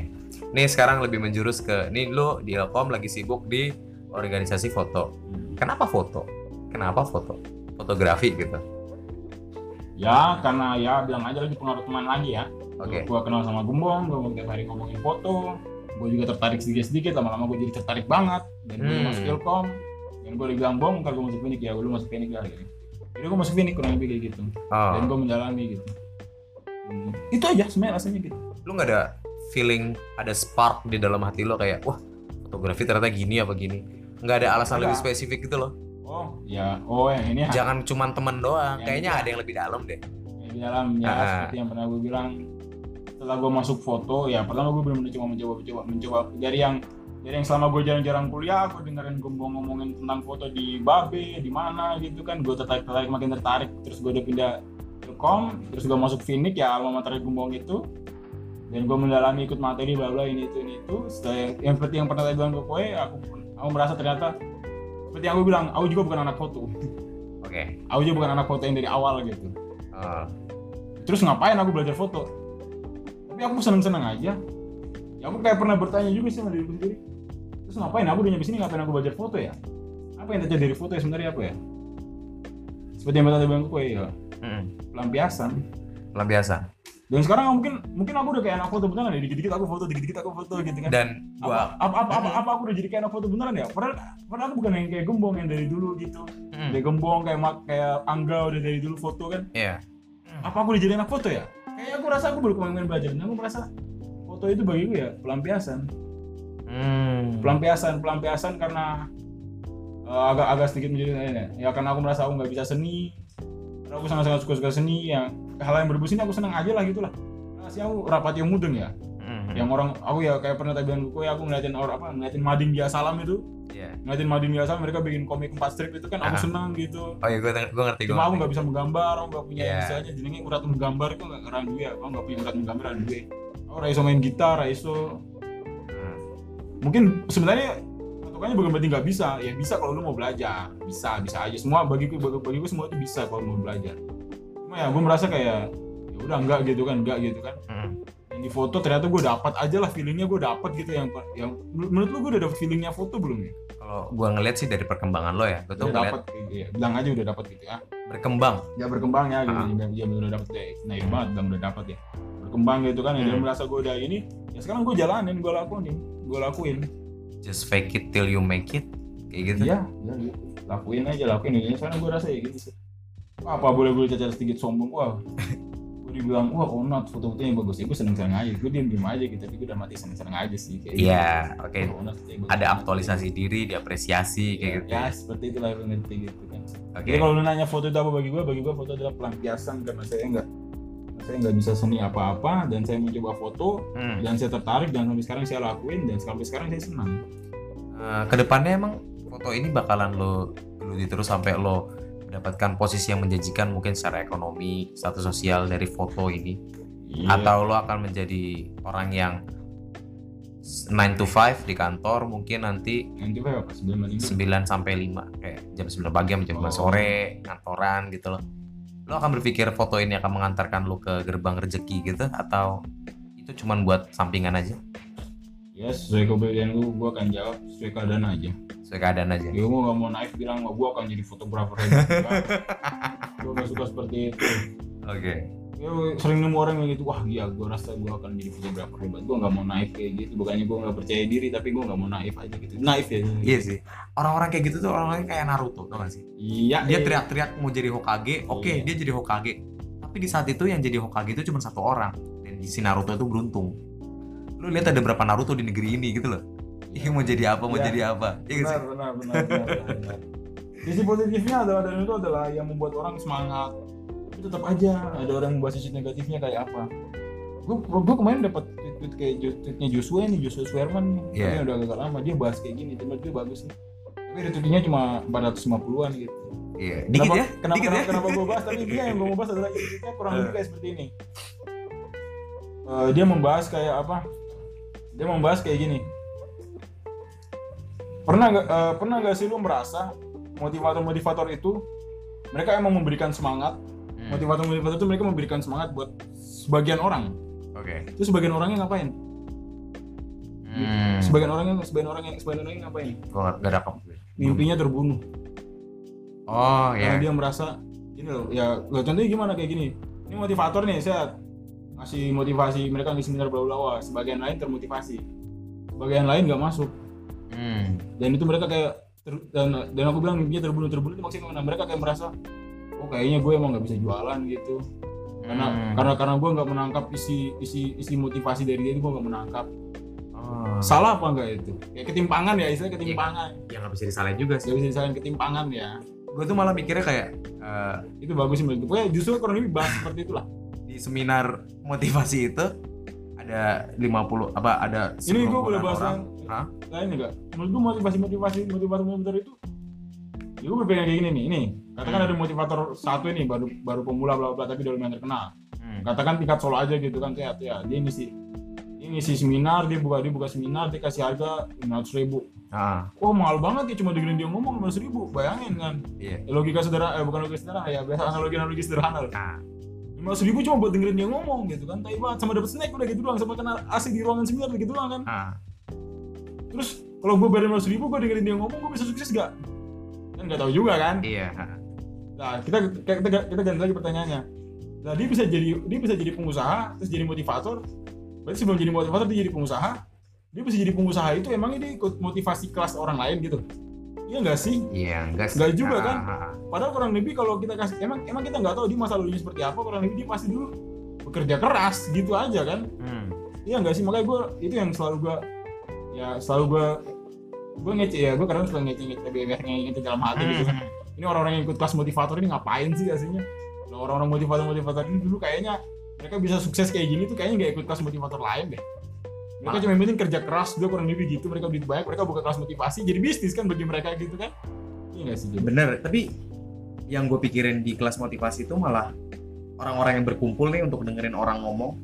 Nih sekarang lebih menjurus ke nih lo di ilkom lagi sibuk di organisasi foto. Kenapa foto? Kenapa foto fotografi gitu? Ya karena ya bilang aja lagi pengaruh teman lagi ya. Oke. Gua kenal sama Gembong gua tiap hari ngomongin foto. Gua juga tertarik sedikit sedikit lama-lama gua jadi tertarik banget. Dan gua Hmm. masuk ilkom dan gua dibilang bong ntar gua masuk klinik ya. Lu masuk klinik lah gitu. Jadi gua masuk klinik kurang lebih kayak gitu. Dan oh gue menjalani gitu. Hmm, itu aja sebenarnya rasanya gitu. Lu nggak ada feeling ada spark di dalam hati lo kayak wah fotografi ternyata gini apa gini? Nggak ada alasan Ada. lebih spesifik gitu loh oh. Ya oh yang ini ha- jangan cuman temen doang kayaknya ada yang lebih dalam deh. Di dalam ya Ah. seperti yang pernah gue bilang setelah gue masuk foto ya pertama gue belum mencoba mencoba mencoba mencoba. Dari yang dari yang selama gue jarang-jarang kuliah gue dengerin gembong ngomongin tentang foto di Babe di mana gitu kan. Gue tertarik tertarik makin tertarik terus gue udah pindah Ilkom terus gue masuk Finik ya alma mater gembong itu. Dan gue mendalami ikut materi bla bla ini itu ini itu. Setelah yang, yang seperti yang pernah saya bilang ke kowe aku aku merasa ternyata seperti yang aku bilang aku juga bukan anak foto. Oke. Aku juga bukan anak foto yang dari awal gitu. Oh, terus ngapain aku belajar foto? Tapi aku seneng-seneng aja. Ya aku kayak pernah bertanya juga sih sama diriku sendiri. Terus ngapain aku udah nyampe sini? Ngapain aku belajar foto ya? Apa yang terjadi dari foto ya sebenarnya apa ya? Seperti yang tadi kowe ya mm, pelampiasan. Luar biasa dan sekarang mungkin mungkin aku udah kayak anak foto beneran ya? Dikit-dikit aku foto dikit-dikit aku foto gitu kan. Dan apa, gua apa, apa, apa, apa aku udah jadi kayak anak foto beneran ya? Padahal padahal aku bukan yang kayak gembong yang dari dulu gitu. Mm, kayak gembong kayak Mak- kayak angga udah dari dulu foto kan. Iya. Apa aku udah jadi anak foto ya? Kayaknya aku rasa aku baru kemarin belajar dan aku merasa foto itu bagiku ya pelampiasan, Hmm. pelampiasan, pelampiasan karena eh, agak agak sedikit menjadi ya, ya karena aku merasa aku nggak bisa seni, karena aku sangat sangat suka suka seni ya hal yang berbau seni aku senang aja lah gitulah. Nah, sih aku rapat yang mudeng ya, Mhm. yang orang aku ya kayak pernah tadi bilang aku ya aku ngeliatin orang apa ngeliatin Madin dia salam itu, Iya. ngeliatin Madin dia salam mereka bikin komik empat strip itu kan aku Ah. senang gitu. Oh iya, gue gue ngerti gue. Cuma aku nggak bisa menggambar, aku nggak punya Iya. istilahnya jenenge urat menggambar itu nggak orang duwe, aku nggak punya urat menggambar orang duwe. Aku raiso main gitar, raiso Hmm. mungkin sebenarnya patokannya bukan berarti nggak bisa, ya bisa kalau lu mau belajar, bisa bisa aja semua bagiku bagi, bagiku semua itu bisa kalau mau belajar. Cuma ya gue merasa kayak ya udah enggak gitu kan, enggak gitu kan. Hmm. Yang di foto ternyata gue dapat aja lah feelingnya gue dapat gitu yang yang menurut lu gue udah dapet feelingnya foto belum ya? Kalau gue ngeliat sih dari perkembangan lo ya, gue tuh ngeliat dapat, ya, bilang aja udah dapat gitu ya. berkembang. ya berkembang ya gitu Ah. ya, ya udah dapet ya nah itu banget bilang udah dapet ya berkembang gitu kan ya dia Hmm. merasa gue udah ini ya sekarang gue jalanin gue lakuin gue lakuin Just fake it till you make it. Kayak gitu. iya ya gitu. lakuin aja lakuin ini sekarang gue rasa ya gitu sih apa boleh boleh cacat sedikit sombong wah gue dibilang wah onat foto-fotonya bagus ya gue seneng-seneng aja gue diem diem aja gitu tapi gue udah mati seneng-seneng aja sih kayak Iya, oke. gitu. Oh, bagus. Ada aktualisasi diri, diapresiasi kayak gitu. ya seperti itulah gue ngerti gitu kan Oke. jadi kalau lu nanya foto itu apa bagi gue bagi gue foto adalah pelampiasan karena saya enggak saya nggak bisa seni apa-apa dan saya mencoba foto Hmm. dan saya tertarik dan sampai sekarang saya lakuin dan sampai sekarang saya senang Eh, ke depannya emang foto ini bakalan lo geluti terus sampai lo mendapatkan posisi yang menjanjikan mungkin secara ekonomi, status sosial dari foto ini Iya. atau lo akan menjadi orang yang 9 to 5 di kantor mungkin nanti nanti apa sebelum ini 9 sampai 5 kayak jam 9 pagi sampai jam 5 Oh. sore kantoran gitu loh. Lo akan berpikir foto ini akan mengantarkan lo ke gerbang rezeki gitu atau itu cuman buat sampingan aja, ya sesuai kepribadian lu gue akan jawab sesuai keadaan aja keadaan aja. ya gue gak mau naif bilang gue akan jadi fotografer hebat gue gak suka seperti itu Oke. ya, sering nemu orang yang gitu wah iya gue rasa gue akan jadi fotografer hebat gue gak mau naif kayak gitu bukannya gue gak percaya diri tapi gue gak mau naif aja gitu naif ya Iya sih. Orang-orang kayak gitu tuh orang-orang kayak Naruto, tau gak sih? iya Dia iya. teriak-teriak mau jadi Hokage, oke Iya. dia jadi Hokage. Tapi di saat itu yang jadi Hokage itu cuma satu orang. Dan di si Naruto itu beruntung. Lu lihat ada berapa Naruto di negeri ini gitu loh. Ih mau jadi apa, mau Iya. jadi apa. Iya sih? benar benar benar benar, benar. sisi positifnya adalah dan itu adalah yang membuat orang semangat tapi tetap aja ada orang yang bahas sisi negatifnya kayak apa gue gue kemarin dapat tweet kayak tweetnya Joshua nih Joshua Swerman nih Iya. Dia udah agak lama dia bahas kayak gini menurut gue bagus nih tapi retweetnya cuma 450-an gitu Iya. Dikit kenapa, ya? kenapa, Dikit kenapa, ya? kenapa gue bahas tapi dia yang gue mau bahas adalah tweetnya kurang lebih kayak seperti ini Eh, dia membahas kayak apa dia membahas kayak gini pernah nggak eh, pernah nggak sih lu merasa motivator-motivator itu mereka emang memberikan semangat? Hmm, motivator-motivator itu mereka memberikan semangat buat sebagian orang. Oke. itu sebagian orangnya ngapain? Hmm. sebagian orangnya sebagian orang yang sebagian orangnya ngapain? Gua ada apa. mimpinya terbunuh. Oh karena ya. dia merasa ini loh ya loh, contohnya gimana kayak gini? Ini motivator nih saya ngasih motivasi mereka di seminar bla bla bla sebagian lain termotivasi. Sebagian lain nggak masuk Hmm. dan itu mereka kayak ter- dan dan aku bilang mimpinya terbunuh terbunuh itu maksudnya gimana mereka kayak merasa oh kayaknya gue emang nggak bisa jualan gitu. Karena Hmm. karena karena gue nggak menangkap isi isi isi motivasi dari dia itu gue nggak menangkap. Oh. salah apa enggak itu? Kayak ketimpangan ya istilah ketimpangan. Ya nggak bisa disalahin juga sih. nggak bisa disalahin ketimpangan ya. Gue tuh malah mikirnya kayak eh, itu bagus sih menurut gue. Pokoknya justru kurang lebih bahas seperti itulah. di seminar motivasi itu ada 50 apa ada ini gue boleh bahas yang Hah? lain enggak menurut gue motivasi motivasi motivator motivator itu ya gue berpikir kayak gini nih ini katakan Hmm. ada motivator satu ini baru baru pemula bla bla tapi udah lumayan terkenal Hmm. katakan tingkat solo aja gitu kan kayak ya dia ngisi dia ngisi seminar dia buka dia buka seminar dia kasih harga lima ribu Ah, wah mahal banget ya cuma dengerin dia ngomong lima ribu bayangin kan. Ya, logika sederhana eh bukan logika sederhana ya biasa analogi analogi sederhana lah Nah, lima ribu cuma buat dengerin dia ngomong gitu kan tapi banget sama dapat snack udah gitu doang sama kena AC di ruangan seminar gitu doang kan ah. Terus kalau gue bayar lima ribu gue dengerin dia ngomong gue bisa sukses gak kan nggak tahu juga kan Iya. ah. nah kita kita kita, kita ganti lagi pertanyaannya nah dia bisa jadi dia bisa jadi pengusaha terus jadi motivator berarti sebelum jadi motivator dia jadi pengusaha dia bisa jadi pengusaha itu emangnya dia ikut motivasi kelas orang lain gitu iya nggak sih Iya, enggak sih. Enggak juga, kan? ah. padahal kurang lebih kalau kita kasih emang emang kita nggak tahu dia masa lalunya seperti apa kurang lebih dia pasti dulu bekerja keras gitu aja kan Hmm. iya nggak sih makanya gue itu yang selalu gue ya selalu gue gue ngece ya gue kadang suka ngece ngece tapi ngece dalam hati gitu kan. Hmm. ini orang-orang yang ikut kelas motivator ini ngapain sih aslinya? Kalau orang-orang motivator motivator ini dulu kayaknya mereka bisa sukses kayak gini tuh kayaknya nggak ikut kelas motivator lain deh. Mereka cuma penting kerja keras dia kurang lebih gitu mereka duit banyak mereka buka kelas motivasi jadi bisnis kan bagi mereka gitu kan. Iya nggak sih Jim? Bener, tapi yang gue pikirin di kelas motivasi itu malah orang-orang yang berkumpul nih untuk dengerin orang ngomong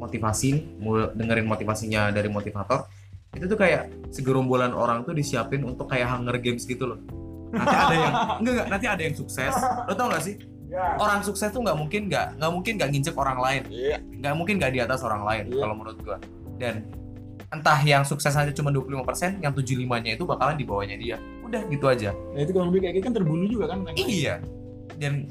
motivasi dengerin motivasinya dari motivator itu tuh kayak segerombolan orang tuh disiapin untuk kayak Hunger Games gitu loh. Nanti ada yang enggak enggak nanti ada yang sukses. Lo tau gak sih? ya Orang sukses tuh nggak mungkin nggak nggak mungkin nggak nginjek orang lain. iya nggak mungkin nggak di atas orang lain Iya. kalau menurut gua dan entah yang sukses aja cuma 25% yang 75 nya itu bakalan di bawahnya dia udah gitu aja nah itu kurang lebih kayak gitu kan terbunuh juga kan lain. iya dan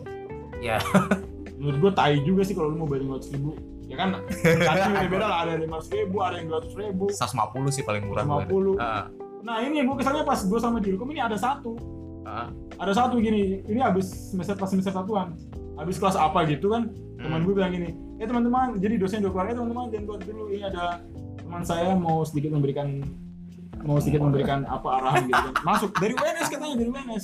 ya menurut gue tai juga sih kalau lu mau bayar lima ribu ya kan kan beda beda lah ada lima ribu ada yang dua ribu. 150 sih paling murah ada. 150 Ah, nah ini yang gue kesannya pas gue sama Dirkom ini ada satu. Ah, ada satu gini ini habis semester pas semester satuan. Habis kelas apa gitu kan teman hmm. gue bilang gini ya teman-teman jadi dosen dua keluarga teman-teman jangan keluar dulu ini ada teman saya mau sedikit memberikan mau sedikit memberikan apa arahan gitu kan. Masuk dari UNS katanya dari UNS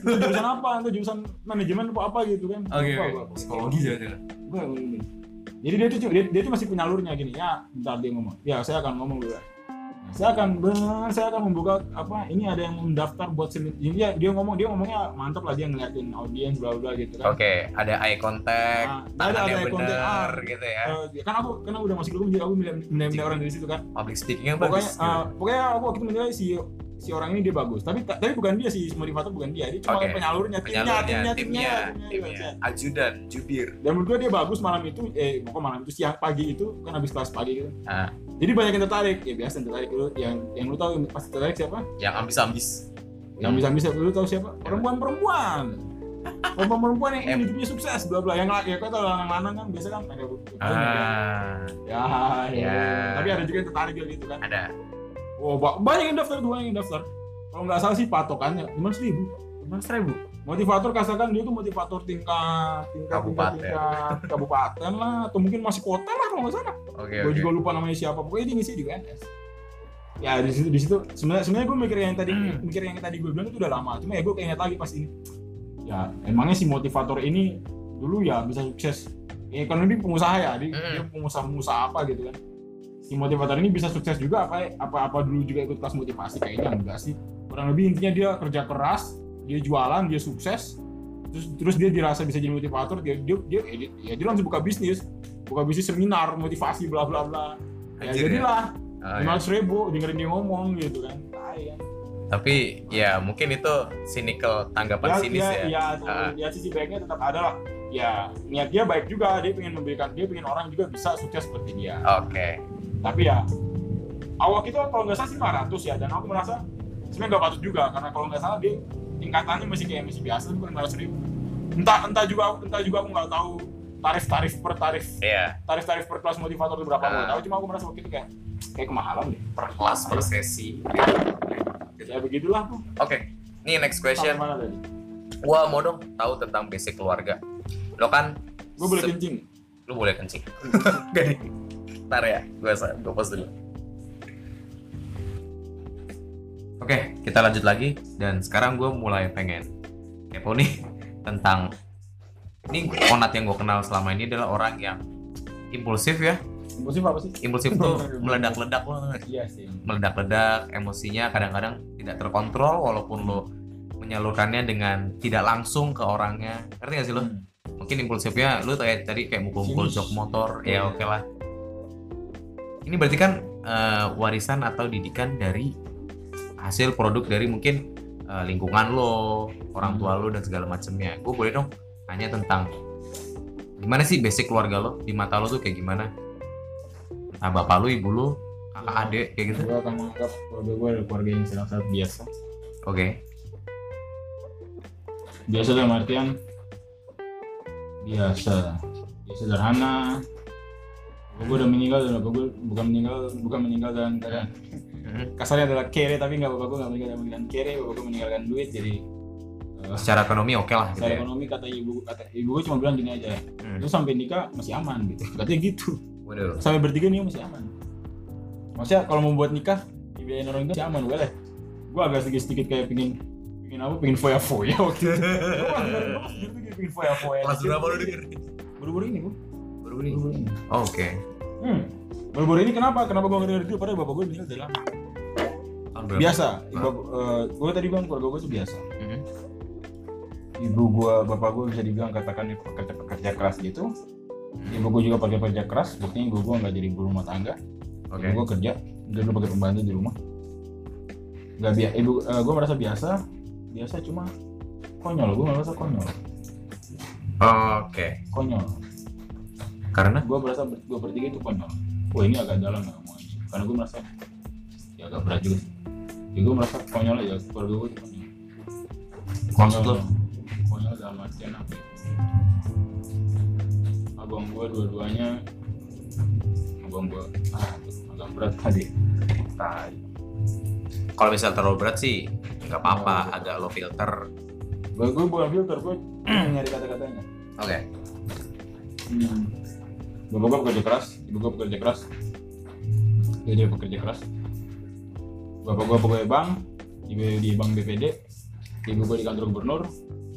itu jurusan apa? Itu jurusan manajemen apa apa gitu kan. Oke, Lupa oke. gua. Psikologi gua- gua. Jadi dia tuh dia, dia tuh masih punya alurnya gini ya bentar dia ngomong ya saya akan ngomong dulu ya saya akan benar saya akan membuka apa ini ada yang mendaftar buat seminar dia dia ngomong dia ngomongnya mantap lah dia ngeliatin audiens bla bla gitu kan Oke, ada eye contact, Nah, ada- ada yang eye contact, benar ah. gitu ya. Eh, kan aku karena udah masuk dulu jadi aku milih milih, orang dari situ kan Public speakingnya pokoknya bagus. eh, pokoknya aku waktu itu menilai si si orang ini dia bagus. Tapi ta- tapi bukan dia si motivator bukan dia. Dia cuma Oke. penyalurnya timnya Penyalurnya, timnya timnya, timnya, timnya, ajudan, jubir. dan menurut gue dia bagus malam itu eh pokoknya malam itu siang pagi itu kan habis kelas pagi gitu. Ah. jadi banyak yang tertarik. Ya biasa yang tertarik dulu. Yang yang lu tahu yang pasti tertarik siapa? Yang ambis-ambis. yang bisa bisa lu tahu siapa? Perempuan perempuan. Perempuan perempuan yang hidupnya sukses bla bla. Yang ya kau tahu lanang lanang kan biasa kan? Ada Ah, ya, ya, Ya. tapi ada juga yang tertarik juga gitu kan. Ada. Oh ba- banyak yang daftar banyak yang daftar kalau nggak salah sih patokannya lima ribu Mas ribu. motivator katakan dia tuh motivator tingkat tingkat Kabupaten. tingkat, tingkat kabupaten lah atau mungkin masih kota lah kalau nggak salah Oke, gue oke. juga lupa namanya siapa pokoknya dia ngisi di UNS ya di situ di situ sebenarnya sebenarnya gue mikir yang tadi Hmm. mikir yang tadi gue bilang itu udah lama cuma ya gue keinget lagi pas ini ya emangnya si motivator ini dulu ya bisa sukses ya, kan ini pengusaha ya dia, Hmm. dia pengusaha pengusaha apa gitu kan si motivator ini bisa sukses juga apa apa apa dulu juga ikut kelas motivasi kayaknya enggak sih kurang lebih intinya dia kerja keras dia jualan dia sukses terus terus dia dirasa bisa jadi motivator dia dia dia, ya, dia, ya langsung buka bisnis buka bisnis seminar motivasi bla bla bla ya Anjir, ya. jadilah Oh, lima ya. ribu dengerin dia ngomong gitu kan. Tapi ya mungkin itu cynical tanggapan sinis ya. ya, tuh, Ah. ya sisi baiknya tetap ada lah ya niat dia baik juga dia pengen memberikan dia pengen orang juga bisa sukses seperti dia Oke. Tapi ya awak itu kalau nggak salah sih 500 ya dan aku merasa sebenarnya nggak patut juga karena kalau nggak salah dia tingkatannya masih kayak masih biasa bukan 500 ribu entah entah juga entah juga aku nggak tahu tarif tarif per tarif Iya, tarif tarif per kelas motivator itu berapa aku nggak Ah. tahu cuma aku merasa waktu itu kayak kayak kemahalan deh per kelas per sesi. ya begitulah tuh Oke. Nih next question. mana tadi Gua mau dong tahu tentang basic keluarga. Lo kan gue boleh kencing lu boleh kencing. Gak. Ntar ya, gua gua pause dulu. Oke, kita lanjut lagi dan sekarang gue mulai pengen kepo nih tentang ini onat yang gue kenal selama ini adalah orang yang impulsif ya. impulsif apa sih Impulsif tuh meledak-ledak loh, iya sih meledak-ledak emosinya kadang-kadang tidak terkontrol walaupun lo menyalurkannya dengan tidak langsung ke orangnya. Ngerti gak sih lo? Hmm. mungkin impulsifnya lu kayak tadi kayak mukul-mukul jok motor ya oke lah ini berarti kan eh, warisan atau didikan dari hasil produk dari mungkin eh, lingkungan lo orang tua lo dan segala macamnya. Gue boleh dong tanya tentang gimana sih basic keluarga lo? Di mata lo tuh kayak gimana? Entah bapak lo ibu lo kakak Iya. adik kayak gitu. Gue akan menganggap keluarga gue adalah keluarga yang sedang sangat biasa. Oke. Biasa dalam artian biasa. Dia sederhana gue udah meninggal dan bapak gue bukan meninggal bukan meninggal dalam keadaan Mhm. kasarnya adalah kere tapi nggak bapak gue nggak meninggal dalam keadaan kere bapak gue meninggalkan duit jadi eh, secara ekonomi oke lah gitu secara ya. ekonomi kata ibu kata ibu gue cuma bilang gini aja Hmm. itu sampai nikah masih aman gitu. Katanya gitu. Waduh. sampai bertiga nih masih aman. Maksudnya kalau mau buat nikah dibiayain orang itu masih aman boleh. Gue agak sedikit sedikit kayak pingin pingin apa? Pingin foya foya waktu itu. Gue pingin foya foya kelas berapa lo denger? Baru-baru ini gue ini baru-baru ini oke. Hmm. baru-baru ini kenapa? Kenapa gue ngedenger itu padahal bapak gue meninggal dari lama. Biasa. Ibu gue tadi bilang keluarga gue tuh biasa. Mhm. ibu gue bapak gue bisa dibilang katakan dia pekerja pekerja keras gitu. Ibu gue juga pakai pekerja keras. Buktinya ibu gue nggak jadi ibu rumah tangga. Oke. Ibu gue kerja dia dulu pakai pembantu di rumah. Nggak biasa ibu gue merasa biasa. Biasa cuma konyol. Gue merasa konyol. Oke. Konyol karena? Gue merasa ber, gue bertiga itu konyol. Wah ini agak dalam ya ngomongnya. Karena gue merasa ya agak berat juga sih. Ya gue merasa konyol aja keluarga gue itu konyol. Maksud lo? konyol dalam artian apa? Abang gue dua-duanya abang gue ah agak berat tadi. Tai. Kalau misal terlalu berat sih nggak apa-apa Oh. agak lo filter. Gue gue bukan filter gue nyari kata-katanya. Oke. Hmm. Bapak gue pekerja keras ibu gue pekerja keras dia pekerja keras bapak gue pegawai bank ibu di bank BPD ibu gue di kantor gubernur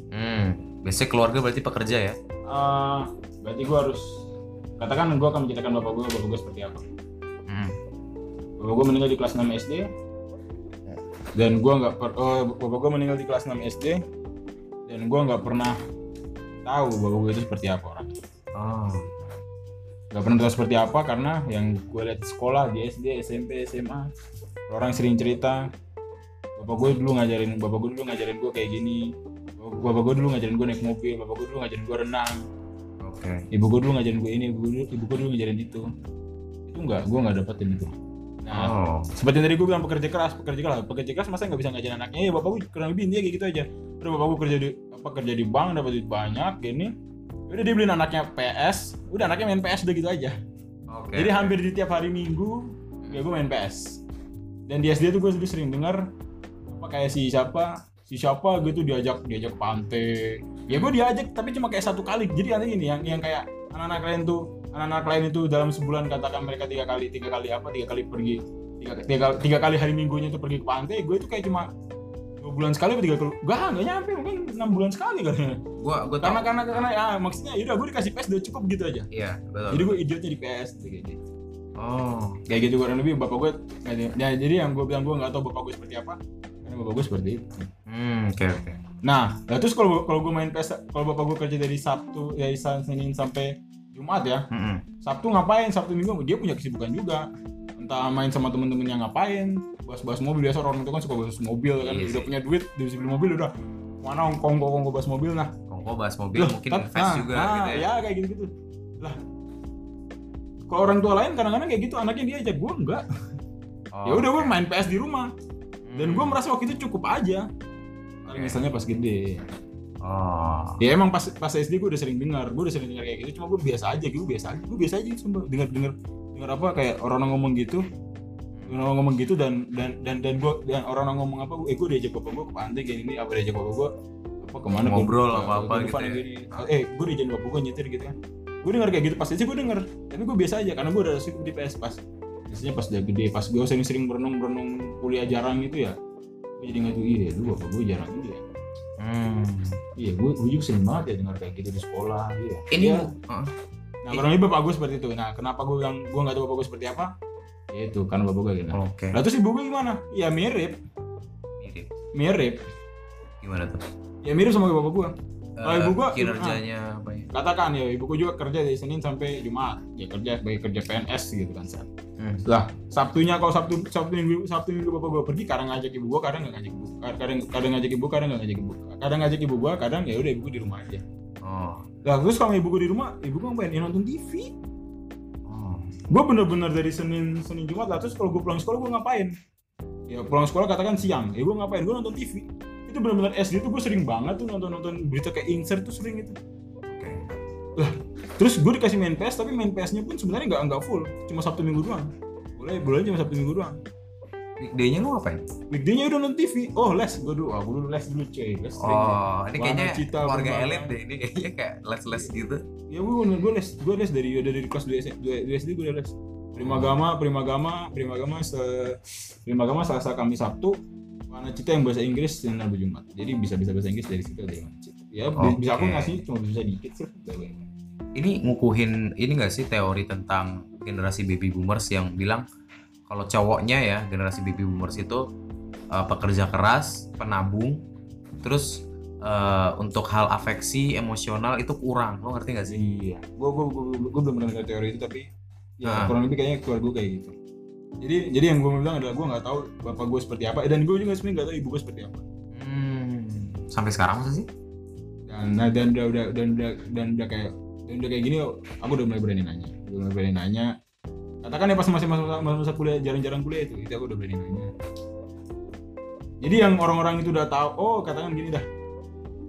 Hmm. Biasanya keluarga berarti pekerja ya? Eh, berarti gue harus katakan gue akan menceritakan bapak gue bapak gue seperti apa Hmm. bapak gue meninggal di kelas 6 SD dan gue nggak per, oh, bapak gue meninggal di kelas 6 SD dan gue nggak pernah tahu bapak gue itu seperti apa orang Oh. Nggak pernah tahu seperti apa karena yang gue lihat di sekolah di SD SMP SMA orang sering cerita bapak gue dulu ngajarin bapak gue dulu ngajarin gue kayak gini bapak gue dulu ngajarin gue naik mobil bapak gue dulu ngajarin gue renang Oke. ibu gue dulu ngajarin gue ini ibu gue dulu, ibu gue dulu ngajarin itu. Itu enggak gue nggak dapetin itu. Nah Oh. seperti tadi gue bilang pekerja keras pekerja keras pekerja keras masa nggak bisa ngajarin anaknya? Ya bapak gue kurang lebih dia kayak gitu aja. Udah bapak gue kerja di apa kerja di bank dapat duit banyak gini udah dia beliin anaknya PS udah anaknya main PS udah gitu aja. Oke. jadi hampir di tiap hari minggu ya gue main PS dan di SD tuh gue dulu sering dengar apa kayak si siapa si siapa gitu diajak diajak ke pantai. Ya gue diajak tapi cuma kayak satu kali. Jadi nanti ini yang yang kayak anak-anak lain tuh anak-anak lain itu dalam sebulan katakan mereka tiga kali tiga kali apa tiga kali pergi tiga, tiga, tiga kali hari minggunya itu pergi ke pantai gue itu kayak cuma dua bulan sekali atau tiga kali gak nggak nyampe mungkin enam bulan sekali kali Gua gua karena karena karena ya maksudnya yaudah gue dikasih PS udah cukup gitu aja. Iya, betul. jadi gue idiotnya di PS gitu, kayak gitu. Oh. kayak gitu kurang lebih bapak gue kayak- ya, jadi yang gue bilang gue nggak tahu bapak gue seperti apa karena bapak gue seperti itu. Hmm, oke oke. nah lah terus kalau kalau gue main PS kalau bapak gue kerja dari Sabtu dari Senin sampai Jumat ya Hmm. Sabtu ngapain? Sabtu Minggu dia punya kesibukan juga entah main sama temen-temennya ngapain bahas-bahas mobil biasa orang itu kan suka bahas mobil kan Iya udah punya duit udah bisa beli mobil udah. Mana kongko kongko bahas mobil nah Kongko bahas mobil Loh, mungkin invest nah, juga nah, gitu ya. kayak gitu gitu lah. Kalau orang tua lain kadang-kadang kayak gitu anaknya dia aja gue enggak. Oh, ya udah gue main PS di rumah. Dan gue Hmm. merasa waktu itu cukup aja. Oke. misalnya pas gede. Oh. ya emang pas pas SD gue udah sering dengar gue udah sering dengar kayak gitu cuma gue biasa aja gitu biasa aja gue biasa aja sumpah. Dengar dengar dengar apa kayak orang ngomong gitu orang ngomong gitu dan dan dan dan gue dan orang ngomong apa eh gue diajak bapak gue ke pantai kayak gini apa diajak bapak gue apa ke mana Ngobrol apa-apa ke gitu ya. gini. eh gue diajak bapak gue nyetir gitu kan gue dengar kayak gitu pas SD gue denger tapi gue biasa aja karena gue udah sibuk di PS pas biasanya pas udah gede pas gue sering-sering berenung berenung kuliah jarang gitu ya gue jadi nggak tuh iya lu bapak gue jarang gitu ya Hmm. Iya, gue, gue juga sering banget ya dengar kayak gitu di sekolah. Iya. Ini Iya. Heeh. Nah, kurang lebih bapak gue seperti itu. Nah, kenapa gue bilang gue nggak tahu bapak gue seperti apa? Ya itu karena bapak gue gitu. Oke. Lalu terus ibu gue gimana? Ya mirip, Mirip. mirip. Gimana tuh? Ya mirip sama bapak gue. Kalau Eh, ibu gua- kinerjanya apa ya? Katakan ya, ibu gue juga kerja dari Senin sampai Jumat. Ya kerja sebagai kerja PNS gitu kan. Sat. Hmm. Lah, Sabtunya kalau Sabtu Sabtu minggu Sabtu minggu bapak gue pergi, kadang ngajak ibu gue, kadang nggak ngajak ibu. Kadang kadang ngajak ibu, kadang nggak ngajak ibu. Kadang ngajak ibu gue, kadang ya udah ibu gue di rumah aja. Oh. Lah terus kalau ibu gue di rumah, ibu gue ngapain? Ya nonton TV. Oh. gue bener-bener dari Senin Senin Jumat lah terus kalau gue pulang sekolah gue ngapain ya pulang sekolah katakan siang ya gue ngapain gue nonton TV itu bener-bener SD tuh gue sering banget tuh nonton-nonton berita kayak insert tuh sering itu Oke. terus gue dikasih main PS tapi main PS-nya pun sebenarnya nggak nggak full cuma Sabtu Minggu doang boleh boleh cuma Sabtu Minggu doang Weekday-nya lu ngapain? weekday-nya udah nonton TV oh les. Gue dulu. Ah gue dulu les dulu cuy. Les. Oh, ini kayaknya Cita, keluarga elit deh. Ini kayaknya kayak les-les gitu. ya gue gue les. Gue les dari udah dari kelas 2 SD, 2 SD gue udah les. Primagama primagama primagama se primagama selasa kamis sabtu. Mana cita yang bahasa Inggris dan Rabu Jumat. Jadi bisa bisa bahasa Inggris dari situ dari mana cita ya Oke. bisa aku ngasih cuma bisa dikit sih Ini ngukuhin ini gak sih teori tentang generasi baby boomers yang bilang kalau cowoknya ya generasi baby boomers itu eh, pekerja keras, penabung, terus eh, untuk hal afeksi emosional itu kurang. Lo ngerti gak sih? iya gue gue gue gue belum pernah dengar teori itu tapi ya Ah. kurang lebih kayaknya keluar gue kayak gitu jadi jadi yang gue bilang adalah gue nggak tahu bapak gue seperti apa dan gue juga sebenarnya nggak tahu ibu gue seperti apa Hmm. Sampai sekarang masa sih? dan nah, dan udah udah dan udah dan udah kayak dan udah kayak gini aku udah mulai berani nanya udah mulai berani nanya katakan ya pas masih masa masa, masa kuliah jarang-jarang kuliah itu itu aku udah berani nanya. Jadi yang orang-orang itu udah tahu oh katakan gini dah.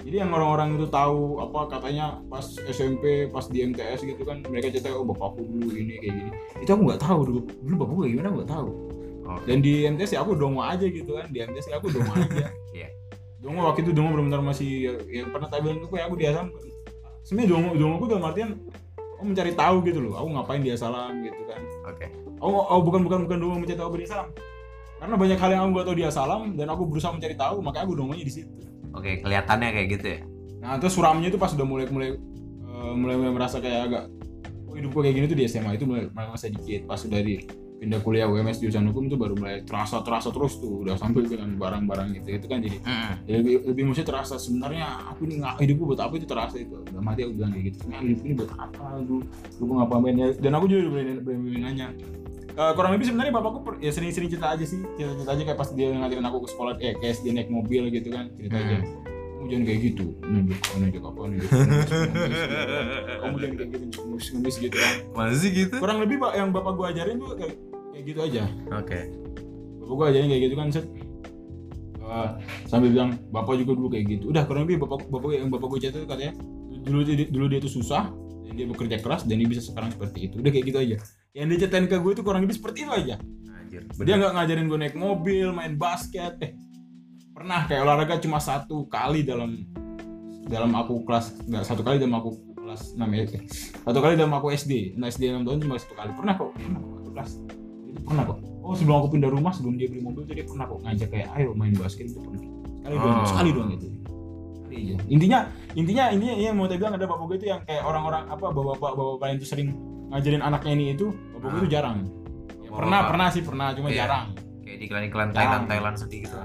Jadi yang orang-orang itu tahu apa katanya pas SMP pas di MTS gitu kan mereka cerita oh bapakku dulu ini kayak gini. Itu aku nggak tahu dulu. Dulu bapakku kayak gimana aku nggak tahu. Dan di MTS ya aku dongo aja gitu kan di MTS ya aku dongo aja. Iya. dongo waktu itu dongo benar-benar masih yang pernah tak bilang ke aku di Asam sebenarnya dongo dongo aku dalam artian aku mencari tahu gitu loh aku ngapain dia salam gitu kan. Oke. Aku oh, bukan bukan bukan doang mencari tahu dia salam karena banyak hal yang aku gak tahu dia salam dan aku berusaha mencari tahu makanya aku donganya di situ. Oke kelihatannya kayak gitu ya? Nah terus suramnya itu pas udah mulai mulai eh, mulai mulai merasa kayak agak oh, hidupku kayak gini tuh di SMA itu mulai mulai merasa dikit pas udah di pindah kuliah UMS jurusan hukum tuh baru mulai terasa terasa terus tuh udah sampai dengan barang-barang gitu itu kan jadi ya lebih lebih mesti terasa. Sebenarnya aku ini nggak hidupku buat apa itu terasa itu. Udah mati aku bilang kayak gitu. Nah, hidup ini buat apa? Dulu dulu nggak ngapain? Ya dan aku juga berani berani nanya. Eh, kurang lebih sebenarnya bapakku per- ya sering-sering cerita aja sih. Cerita-cerita aja kayak pas dia ngajarin aku ke sekolah eh kayak dia naik mobil gitu kan cerita aja. Hmm. Kamu jangan kayak gitu. Nunjuk nunjuk apa nunjuk kamu jangan kayak gitu ngemis ngemis gitu kan masih gitu? Kurang lebih pak yang bapak gua ajarin tuh kayak kayak gitu aja. Oke. Bapak gua ajarin kayak gitu kan set Eh, sambil bilang bapak juga dulu kayak gitu. Udah kurang lebih bapak bapak yang bapak gua cerita katanya dulu dia- dulu dia tuh susah dan dia bekerja keras dan dia bisa sekarang seperti itu. Udah kayak gitu aja. Yang dia ceritain ke gue itu kurang lebih seperti itu aja. Anjir dia nggak ngajarin gue naik mobil main basket eh pernah kayak olahraga cuma satu kali dalam dalam aku kelas nggak satu kali dalam aku kelas 6 ya satu kali dalam aku SD nah SD 6 tahun cuma satu kali. Pernah kok? Pernah kok satu kelas. Itu pernah kok. Oh sebelum aku pindah rumah sebelum dia beli mobil tuh dia pernah kok ngajak kayak ayo main basket itu pernah. Sekali doang Oh. sekali doang Sekali aja. intinya intinya intinya yang mau saya bilang ada bapak gue itu yang kayak orang-orang apa bapak-bapak bapak lain itu sering ngajarin anaknya ini itu bapak gue itu jarang. Ya, Oh, pernah bapak. pernah sih pernah cuma Iya. jarang. Kayak di iklan-iklan. Thailand Thailand sedih gitu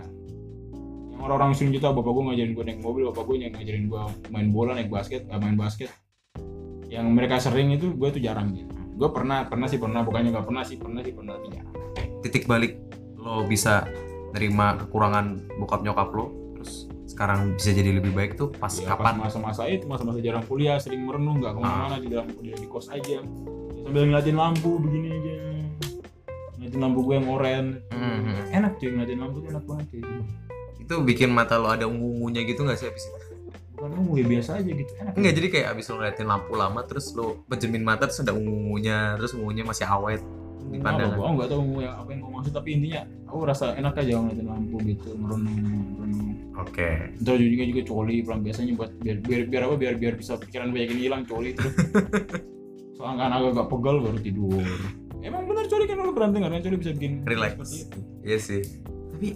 orang-orang sering cerita bapak gue ngajarin gue naik mobil bapak gue yang ngajarin gue main bola naik basket eh, main basket. Yang mereka sering itu gue tuh jarang gitu. Gue pernah pernah sih pernah. Bukannya nggak pernah sih pernah sih pernah tapi jarang. Titik balik lo bisa nerima kekurangan bokap nyokap lo terus sekarang bisa jadi lebih baik tuh pas Ya, kapan? masa-masa itu masa-masa jarang kuliah sering merenung nggak ke mana-mana di dalam kuliah di kos aja. Sambil ngeliatin lampu begini aja. Ngeliatin lampu gue yang oranye. Mhm. enak cuy ngeliatin lampu tuh enak banget cuy itu bikin mata lo ada ungu-ungunya gitu nggak sih abis itu? Bukan ungu ya biasa aja gitu. Enak. Enggak jadi kayak abis lo ngeliatin lampu lama terus lo pejemin mata terus ada ungu-ungunya terus ungunya masih awet di pandangan. Aku nggak tahu ungu ya apa yang kau maksud tapi intinya aku rasa enak aja ngeliatin lampu gitu merenung merenung oke. Ntar juga juga coli pelan biasanya buat biar biar biar apa biar biar bisa pikiran banyak ini hilang coli terus. Soalnya kan agak pegal baru tidur. Emang benar coli kan kalau berantem karena coli bisa bikin Relax. seperti itu? Iya sih. Tapi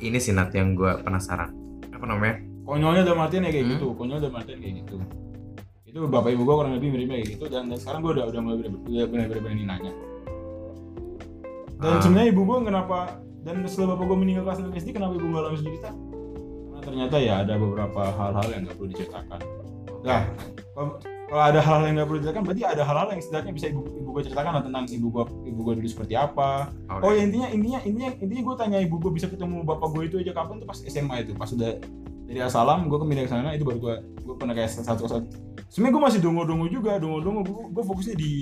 ini sih Nat yang gue penasaran. Apa namanya? Konyolnya dalam artian ya kayak Hmm. gitu. Konyol dalam artian kayak gitu. Itu bapak ibu gua kurang lebih mirip kayak gitu. Dan, dan sekarang gua udah udah mulai udah benar-benar berani nanya. Dan Ah. sebenarnya ibu gua kenapa dan setelah bapak gua meninggal kelas 6 SD kenapa ibu gua langsung cerita? Karena ternyata ya ada beberapa hal-hal yang nggak perlu diceritakan. Nah kalau ada hal-hal yang nggak perlu diceritakan berarti ada hal-hal yang setidaknya bisa ibu ibu gua ceritakan lah tentang ibu gua ibu gua dulu seperti apa. Oke. Oh ya intinya intinya intinya intinya gue tanya ibu gue bisa ketemu bapak gue itu aja kapan tuh pas SMA itu. Pas udah dari Asalam gue pindah ke sana itu baru gue gue pernah kayak satu satu sebenarnya gue masih dongo dongo juga dongo dongo gue, gue fokusnya di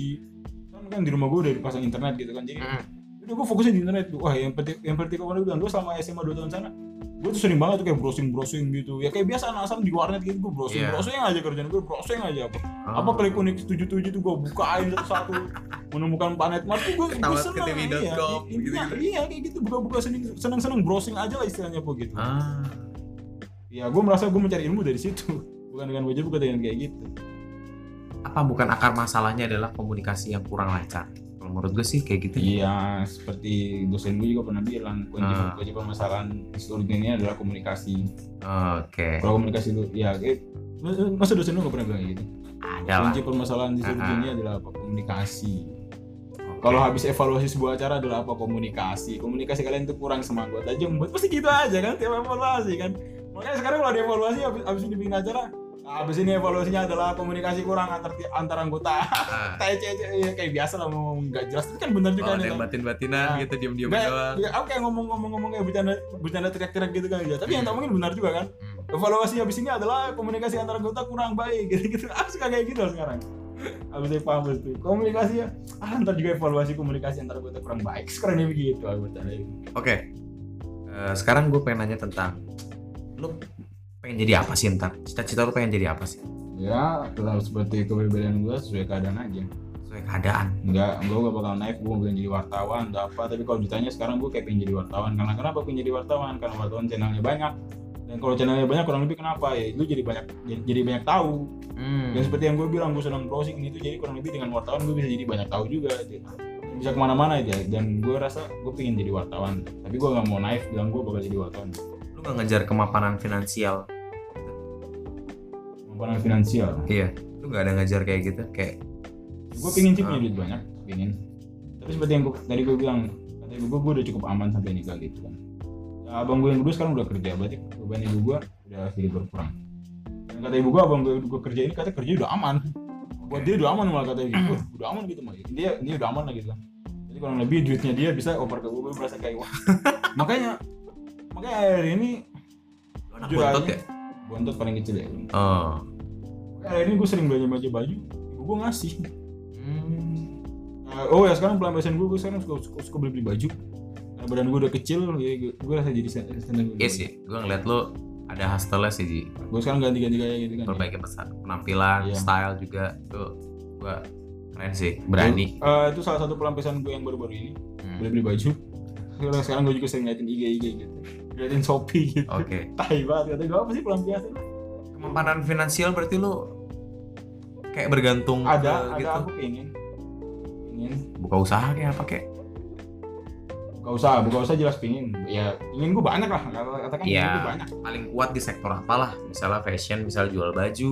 kan, kan di rumah gue udah dipasang internet gitu kan. Jadi Mm. udah gue fokusnya di internet. Tuh wah yang penting yang penting gue bilang gue selama SMA 2 tahun sana gue tuh sering banget tuh kayak browsing browsing gitu. Ya kayak biasa anak asal di warnet gitu gue browsing Iya. browsing aja kerjaan gue browsing aja apa. Oh. apa klik unik 77 tuh gue bukain satu-satu menemukan planet Mars tuh gue gue seneng. TV.com, iya, intinya gitu-gitu. iya kayak gitu. Buka-buka seneng seneng seneng browsing aja lah istilahnya po gitu. Ah. Ya gue merasa gue mencari ilmu dari situ. Bukan dengan wajah bukan dengan kayak gitu. Apa bukan akar masalahnya adalah komunikasi yang kurang lancar kalau menurut gue sih kayak gitu. Iya seperti dosen gue juga pernah bilang kunci Ah. kunci permasalahan di seluruh dunia adalah komunikasi. Oke. Kalau komunikasi itu ya eh, masa dosen lu gak pernah bilang gitu? Ada kunci permasalahan di seluruh Ah. dunia adalah apa? Komunikasi. Oke. kalau habis evaluasi sebuah acara adalah apa? Komunikasi. Komunikasi kalian itu kurang semangat aja membuat pasti gitu aja kan tiap evaluasi kan. Makanya sekarang kalau ada evaluasi habis, habis ini bikin acara habis ini evaluasinya adalah komunikasi kurang antar antar anggota Ah, kayak ya, kayak biasa lah ngomong nggak jelas itu kan benar juga ada nih batin-batinan Nah, gitu Nggak, doang ya, aku kayak ngomong-ngomong-ngomong kayak bercanda bercanda teriak-teriak gitu kan ya. Tapi yang tak mungkin benar juga kan. Hmm. Evaluasi habis ini adalah komunikasi antar anggota kurang baik gitu-gitu. Aku suka kayak gitu sekarang. Habis saya paham itu. Komunikasi ya, ah ntar juga evaluasi komunikasi antar anggota kurang baik. Sekarang dia begitu aku bercanda. Oke. Eh, sekarang gue pengen nanya tentang lu pengen jadi apa sih ntar? Cita-cita lu pengen jadi apa sih? Ya, kalau seperti keberbedaan gue sesuai keadaan aja. Sesuai keadaan. Enggak, gue gak bakal naik, gue pengen jadi wartawan atau apa. Tapi kalau ditanya sekarang gue kayak pengen jadi wartawan. Karena kenapa pengen jadi wartawan? Karena wartawan channelnya banyak. dan kalau channelnya banyak kurang lebih kenapa ya lu jadi banyak jadi, banyak tahu Hmm. dan seperti yang gue bilang gue senang browsing gitu jadi kurang lebih dengan wartawan gue bisa jadi banyak tahu juga gitu. bisa ke mana-mana aja dan gue rasa gue pengen jadi wartawan tapi gue nggak mau naif bilang gue bakal jadi wartawan Lu gak ngejar kemapanan finansial? Kemampuan finansial Iya. Lu gak ada ngejar kayak gitu? Kayak gue pengen sih Ah. punya duit banyak pengen tapi seperti yang gua, tadi gue bilang kata ibu gue gue udah cukup aman sampai nikah gitu kan Ya, abang gue yang kedua sekarang udah kerja berarti beban ibu gue udah sedikit berkurang dan kata ibu gue abang gue gue kerja ini kata kerja udah aman buat dia udah aman malah kata ibu "Wah, udah aman gitu mah dia dia udah aman lah gitu kan jadi kurang lebih duitnya dia bisa oper ke gue gue merasa kayak wah makanya makanya hari ini lu anak Jujur bontot aja. ya? Bontot paling kecil ya Oh. hari ini gue sering belanja baju baju ibu gue ngasih Hmm. Nah, oh ya sekarang pelampiasan gue, gue sekarang suka, suka, suka beli, beli baju Karena badan gue udah kecil, ya gue, gue rasa jadi sen- senang Iya sih, gue ngeliat lu ada hustle sih Ji. Gue sekarang ganti-ganti gaya gitu kan Perbaiki pesa- penampilan, Iya. style juga tuh gue keren sih, berani. Eh, itu salah satu pelampiasan gue yang baru-baru ini Hmm. Beli-beli baju Sekarang, sekarang gue juga sering ngeliatin IG-IG gitu Ngeliatin Shopee gitu Oke. Tai banget, kata gue apa sih pelampiasan? Kemapanan finansial berarti lu kayak bergantung Ada, ke ada gitu. aku pengen Pengen Buka usaha kayak apa kayak? Buka usaha, buka usaha jelas pengen Ya ingin gue banyak lah, katakan gue banyak Paling kuat di sektor apalah? Misalnya fashion, misalnya jual baju,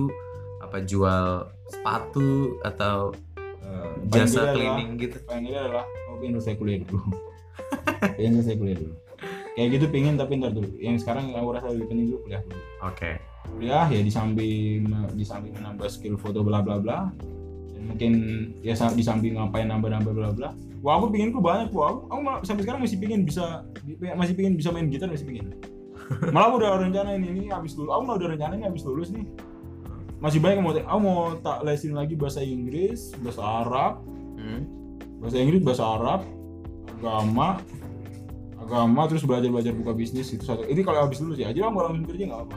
apa jual sepatu atau Eh, jasa tidak adalah- cleaning gitu. pengen ini adalah pengen selesai kuliah dulu pengen selesai kuliah dulu kayak gitu pengen tapi ntar dulu. Yang sekarang aku rasa lebih penting dulu kuliah dulu. Oke. kuliah ya di samping di samping menambah skill foto bla bla bla. Dan mungkin ya di samping ngapain nambah nambah bla bla. Wah aku pengen ku banyak wah aku, aku sampai sekarang masih pengen bisa masih pengen bisa main gitar masih pengen malah aku udah rencana ini ini habis dulu aku udah rencana ini habis lulus nih. Masih banyak yang mau aku mau tak lesin lagi bahasa Inggris bahasa Arab. Hmm. bahasa Inggris bahasa Arab agama agama terus belajar belajar buka bisnis itu satu ini kalau habis lulus ya aja mau langsung kerja nggak apa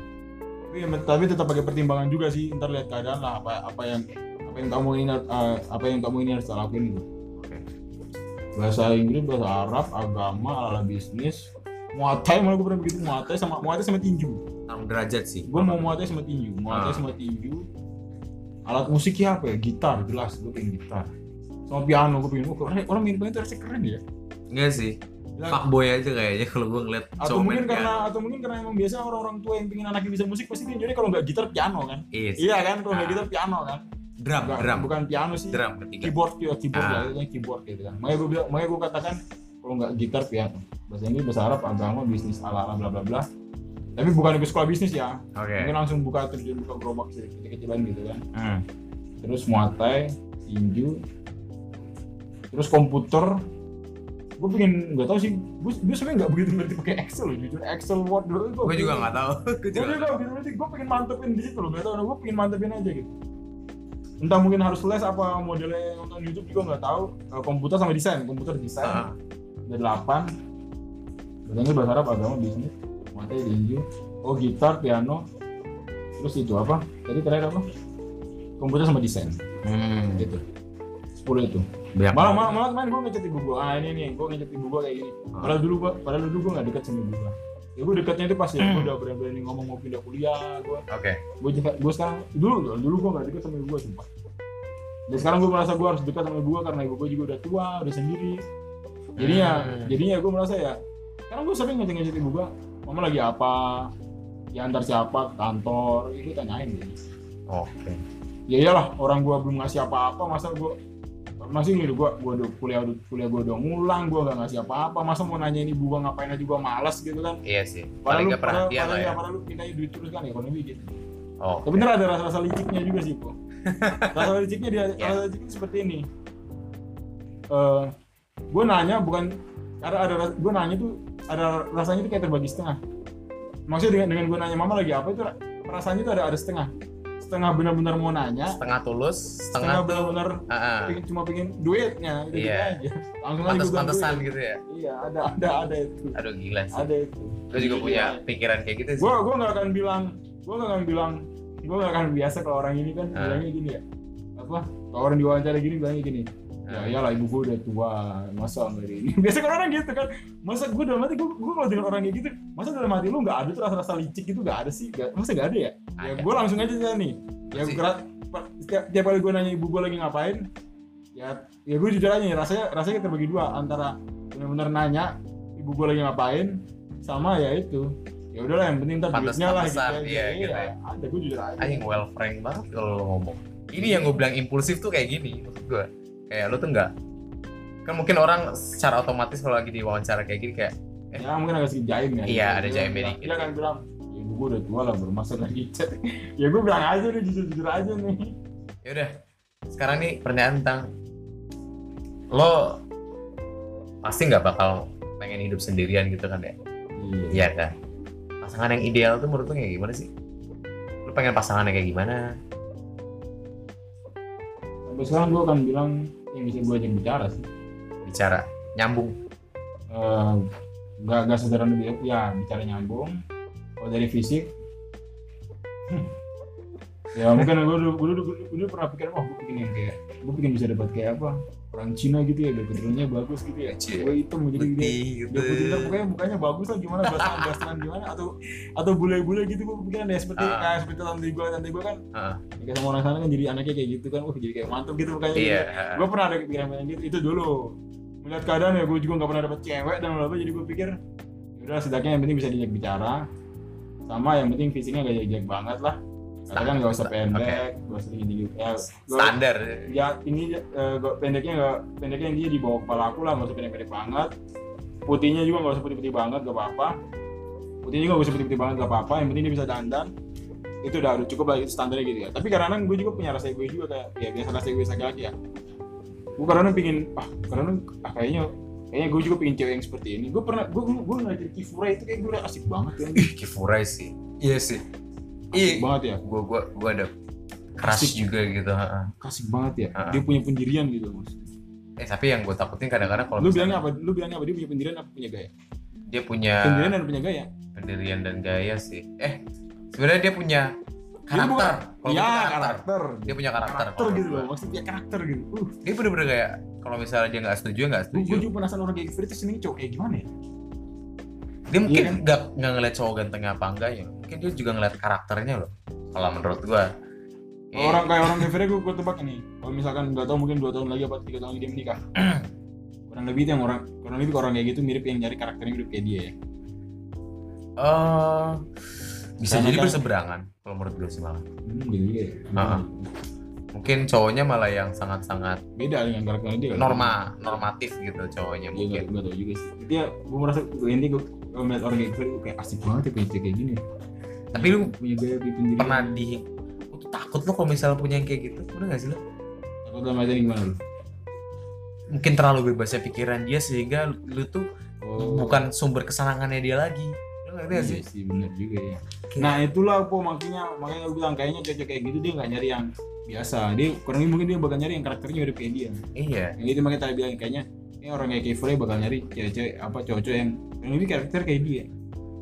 tapi, tapi tetap pakai pertimbangan juga sih ntar lihat keadaan lah apa apa yang apa yang kamu ini eh, apa yang kamu ini harus lakuin gitu bahasa Inggris bahasa Arab agama ala bisnis muatai malah gue pernah begitu muatai sama muatai sama tinju Tarung derajat sih. gue mau muatai sama tinju muatai Ah. sama tinju alat musiknya apa ya gitar jelas gue pengen gitar sama piano gue pengen oh, keren. orang main piano itu harusnya keren ya Enggak sih. Ya, Fuckboy aja kayaknya kalau gue ngeliat atau mungkin main karena piano. atau mungkin karena emang biasa orang-orang tua yang pengen anaknya bisa musik pasti jadi kalau nggak gitar piano kan Iya sih. iya kan kalau nggak Ah. gitar piano kan Drum, Nggak- drum. bukan piano sih Drum ketiga. keyboard ya keyboard Ah. itu keyboard gitu kan makanya gue bilang makanya gue katakan kalau nggak gitar piano bahasa Inggris bahasa Arab agama bisnis ala ala bla bla bla tapi bukan ikut sekolah bisnis ya Oke. mungkin langsung buka terjun buka gerobak kecil-kecilan gitu kan Hmm. terus muatai tinju terus komputer gue pengen nggak tahu sih. Gue gue sebenarnya nggak begitu ngerti pakai Excel loh jujur. Excel Word dulu Gue juga nggak tahu. Gue juga. juga begitu ngerti. Gue pengen mantepin di situ loh nggak tahu. Gue pengen mantepin aja gitu. Entah mungkin harus les apa modelnya nonton YouTube juga nggak tahu. Eh, komputer sama desain. Komputer desain. Ah. ada delapan. Bahasa bahasa Arab agama bisnis. Muatai tinju oh gitar piano. Terus itu apa? Tadi terakhir apa? Komputer sama desain. Hmm. gitu. 10 itu Banyak. malah malah malah kemarin gue ngechat ibu gue ah ini nih gue ngechat ibu gue kayak gini Ah. padahal dulu gue padahal dulu gue gak deket sama ibu gue ya gue deketnya itu pas ya gue udah berani-berani ngomong mau pindah kuliah gue Oke. gue juga gue sekarang dulu dulu gue gak deket sama ibu gue sumpah dan sekarang gue merasa gue harus dekat sama ibu gue karena ibu gue juga udah tua udah sendiri jadinya Hmm. jadinya gue merasa ya sekarang gue sering ngechat ngechat ibu gue mama lagi apa ya antar siapa ke kantor itu tanyain gitu Oke. ya iyalah orang gua belum ngasih apa-apa masa gua masih gitu gua gua udah kuliah kuliah gua udah ngulang gua gak ngasih apa-apa masa mau nanya ini gua ngapain aja gua malas gitu kan Iya sih. Paling lu gak perhatian lah ya, ya. padahal lu pindahin duit terus kan ekonomi gitu Oh. tapi bener ada rasa-rasa liciknya juga sih po rasa liciknya dia Ya. rasa liciknya seperti ini Eh gua nanya bukan karena ada ras- gua nanya tuh ada rasanya tuh kayak terbagi setengah maksudnya dengan dengan gua nanya mama lagi apa itu ra- perasaannya tuh ada ada setengah setengah benar-benar mau nanya Setengah tulus, setengah setengah tuh. benar-benar ah. pengen cuma pengen duitnya itu Iya. aja langsung bilang Pantes-pantesan duit. gitu ya. iya ada ada ada itu Aduh gila sih. ada itu Gue juga punya pikiran kayak gitu sih. gua gua nggak akan bilang gua nggak akan bilang gua nggak akan biasa kalau orang ini kan Ah. bilangnya gini ya apa kalau orang diwawancara gini bilangnya gini ya iyalah ibu gue udah tua masa nggak ini? Biasa kan orang gitu kan. Masa gue dalam hati gue gue kalau dengan orang kayak gitu masa dalam hati lu nggak ada tuh rasa-rasa licik gitu? Nggak ada sih Nggak- masa nggak ada ya? Ya Ada. gue langsung aja nih. Ya gerak setiap, tiap kali gue nanya ibu gue lagi ngapain ya ya gue jujur aja nih rasanya rasanya kita bagi dua antara benar-benar nanya ibu gue lagi ngapain sama ya itu. Ya udahlah yang penting ntar duitnya lah gitu pantesan, aja. iya, gitu ya. ada gue jujur aja. Anjing well frank banget kalau lo ngomong. Ini yang gue bilang impulsif tuh kayak gini maksud gue kayak lo tuh nggak kan mungkin orang secara otomatis kalau lagi diwawancara kayak gini kayak ya mungkin agak sedikit jaim ya Iya, ada bilang- dikit. dia kan bilang ya ibu gue udah tua lah bermasa lagi. Chat ya gue bilang aja deh jujur jujur aja nih. Ya udah sekarang nih pertanyaan tentang lo pasti nggak bakal pengen hidup sendirian gitu kan ya? Iya. Iya kan? Pasangan yang ideal tuh menurut lo kayak gimana sih? Lo pengen pasangannya kayak gimana? Sampai sekarang gue akan bilang yang bisa gue ajak bicara sih. Bicara nyambung. Eh, nggak nggak sederhana dia ya bicara nyambung. Kalau dari fisik ya mungkin gue dulu gue dulu, dulu pernah pikir wah gue bikin yang kayak gue bikin bisa dapat kayak apa orang Cina gitu ya backgroundnya bagus gitu ya. Cie. gue hitam jadi dia. putih gitu. dia putih ntar pokoknya mukanya bagus lah gimana blasteran blasteran gimana atau atau bule-bule gitu gue pikiran deh seperti Ah. kayak seperti tante gue tante gue kan Ah. kayak sama orang sana kan jadi anaknya kayak gitu kan wah jadi kayak mantap gitu mukanya iya gue pernah ada kepikiran kayak gitu itu dulu. Melihat keadaan ya gue juga nggak pernah dapet cewek dan apa jadi gue pikir udah setidaknya yang penting bisa diajak bicara. Sama yang penting fisiknya gak jelek banget lah katakan nggak usah pendek nggak usah tinggi tinggi ya standar. ya ini eh, gua- pendeknya nggak pendeknya yang dia di bawah kepala aku lah nggak usah pendek pendek banget. Putihnya juga nggak usah putih putih banget gak apa apa putihnya juga nggak usah putih putih banget gak apa apa yang penting dia bisa dandan. Itu udah udah cukup lah itu standarnya gitu ya. Tapi karena gue juga punya rasa egois juga kayak ya biasa rasa egois laki-laki ya. Gue karena pingin ah karena ah, kayaknya kayaknya gue juga pingin cewek yang seperti ini. Gue pernah gue gue ngeliat Kifura itu kayak gue udah asik banget ya. Ih, Kifurai sih. Iya sih asik iya. banget ya. Gue gue gue ada crush Asik. juga gitu asik banget ya. Ah. dia punya pendirian gitu mas. Eh tapi yang gue takutin kadang-kadang kalau lu bilangnya apa? Lu bilangnya apa? Dia punya pendirian apa? Punya gaya? Dia punya pendirian dan punya gaya? pendirian dan gaya sih. Eh sebenarnya dia punya karakter. Kalau ya gitu karakter. dia punya karakter, karakter gitu loh. Maksudnya dia karakter gitu. Uh. Gua. dia bener-bener kayak kalau misalnya dia nggak setuju ya nggak gue setuju. juga penasaran orang kayak Kifura itu sini cowok kayak gimana ya dia mungkin kan? nggak nggak ngeliat cowok gantengnya apa enggak ya. Mungkin dia juga ngeliat karakternya loh kalau menurut gua. Kalau orang kayak orang Kifura gue gue tebak ini. Kalau misalkan nggak tahu mungkin dua tahun lagi apa tiga tahun lagi dia menikah. Kurang lebih itu yang orang kurang lebih orang kayak gitu mirip yang nyari karakternya mirip kayak dia ya. Eh bisa Karena jadi kan- berseberangan kalau menurut gue sih malah. Hmm, gitu juga ya. Ah. Mungkin cowoknya malah yang sangat-sangat beda dengan karakternya dia kan? norma normatif gitu cowoknya Iya mungkin. nggak tahu juga sih. Dia gue merasa gue ini gue melihat orang kayak gue kayak asik banget ya punya kayak gini. Tapi lu punya gaya punya pendirian pernah di lu tuh takut lo kalau misalnya punya yang kayak gitu udah gak sih lo atau dalam artian gimana lu? Mungkin terlalu bebasnya pikiran dia sehingga lu tuh oh. bukan sumber kesenangannya dia lagi. Ngerti gak sih iya sih benar juga ya. Kayak- nah itulah po makanya makanya gue bilang kayaknya cewek kayak gitu dia nggak nyari yang biasa. Dia kurang lebih mungkin dia bakal nyari yang karakternya mirip kayak dia. Iya. Yang itu makanya tadi bilang kayaknya ini orang kayak Kifre bakal nyari cewek-cewek apa cowok-cowok yang yang lebih karakter kayak dia.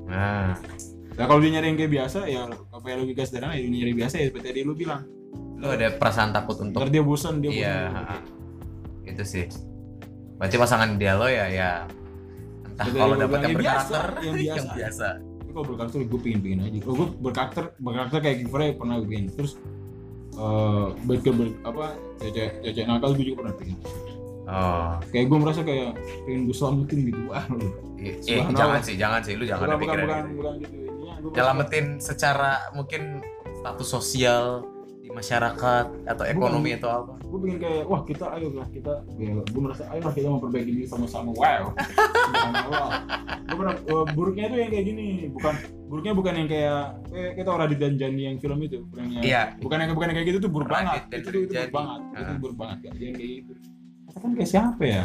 Nah nah kalau dia nyari yang kayak biasa ya apa yang logika sederhana ya dia nyari biasa ya seperti tadi lu bilang. Lu ada perasaan takut untuk ntar dia bosan dia iya bosan. itu sih. Berarti pasangan dia lo ya ya entah kalau dapat yang yang biasa, berkarakter yang biasa. yang biasa. tapi kalau berkarakter gue pengen pengen aja. Oh, gue berkarakter berkarakter kayak Kifre pernah gue pengen. Terus eh baik apa cewek cewek nakal gue juga pernah pengen oh kayak gue merasa kayak pengen gue selamatin gitu wah lu Subhanallah. jangan sih jangan sih lu jangan bukan, ada bukan, pikiran bukan, gitu. bukan gitu Intinya gue merasa- nyelamatin secara mungkin status sosial masyarakat atau ekonomi atau apa? gue pengen kayak wah kita ayo lah kita ya, gue merasa ayo lah kita memperbaiki diri sama-sama. Wow. Gue pernah eh, buruknya itu yang kayak gini. Bukan buruknya bukan yang kayak kayak kita orang dan Jani yang film itu. Bukan yang iya. bukan yang bukan yang kayak gitu tuh buruk Radit banget. itu, itu, itu buruk banget. Itu Ah. buruk banget kan jangan kayak gitu. Kata kan kayak siapa ya?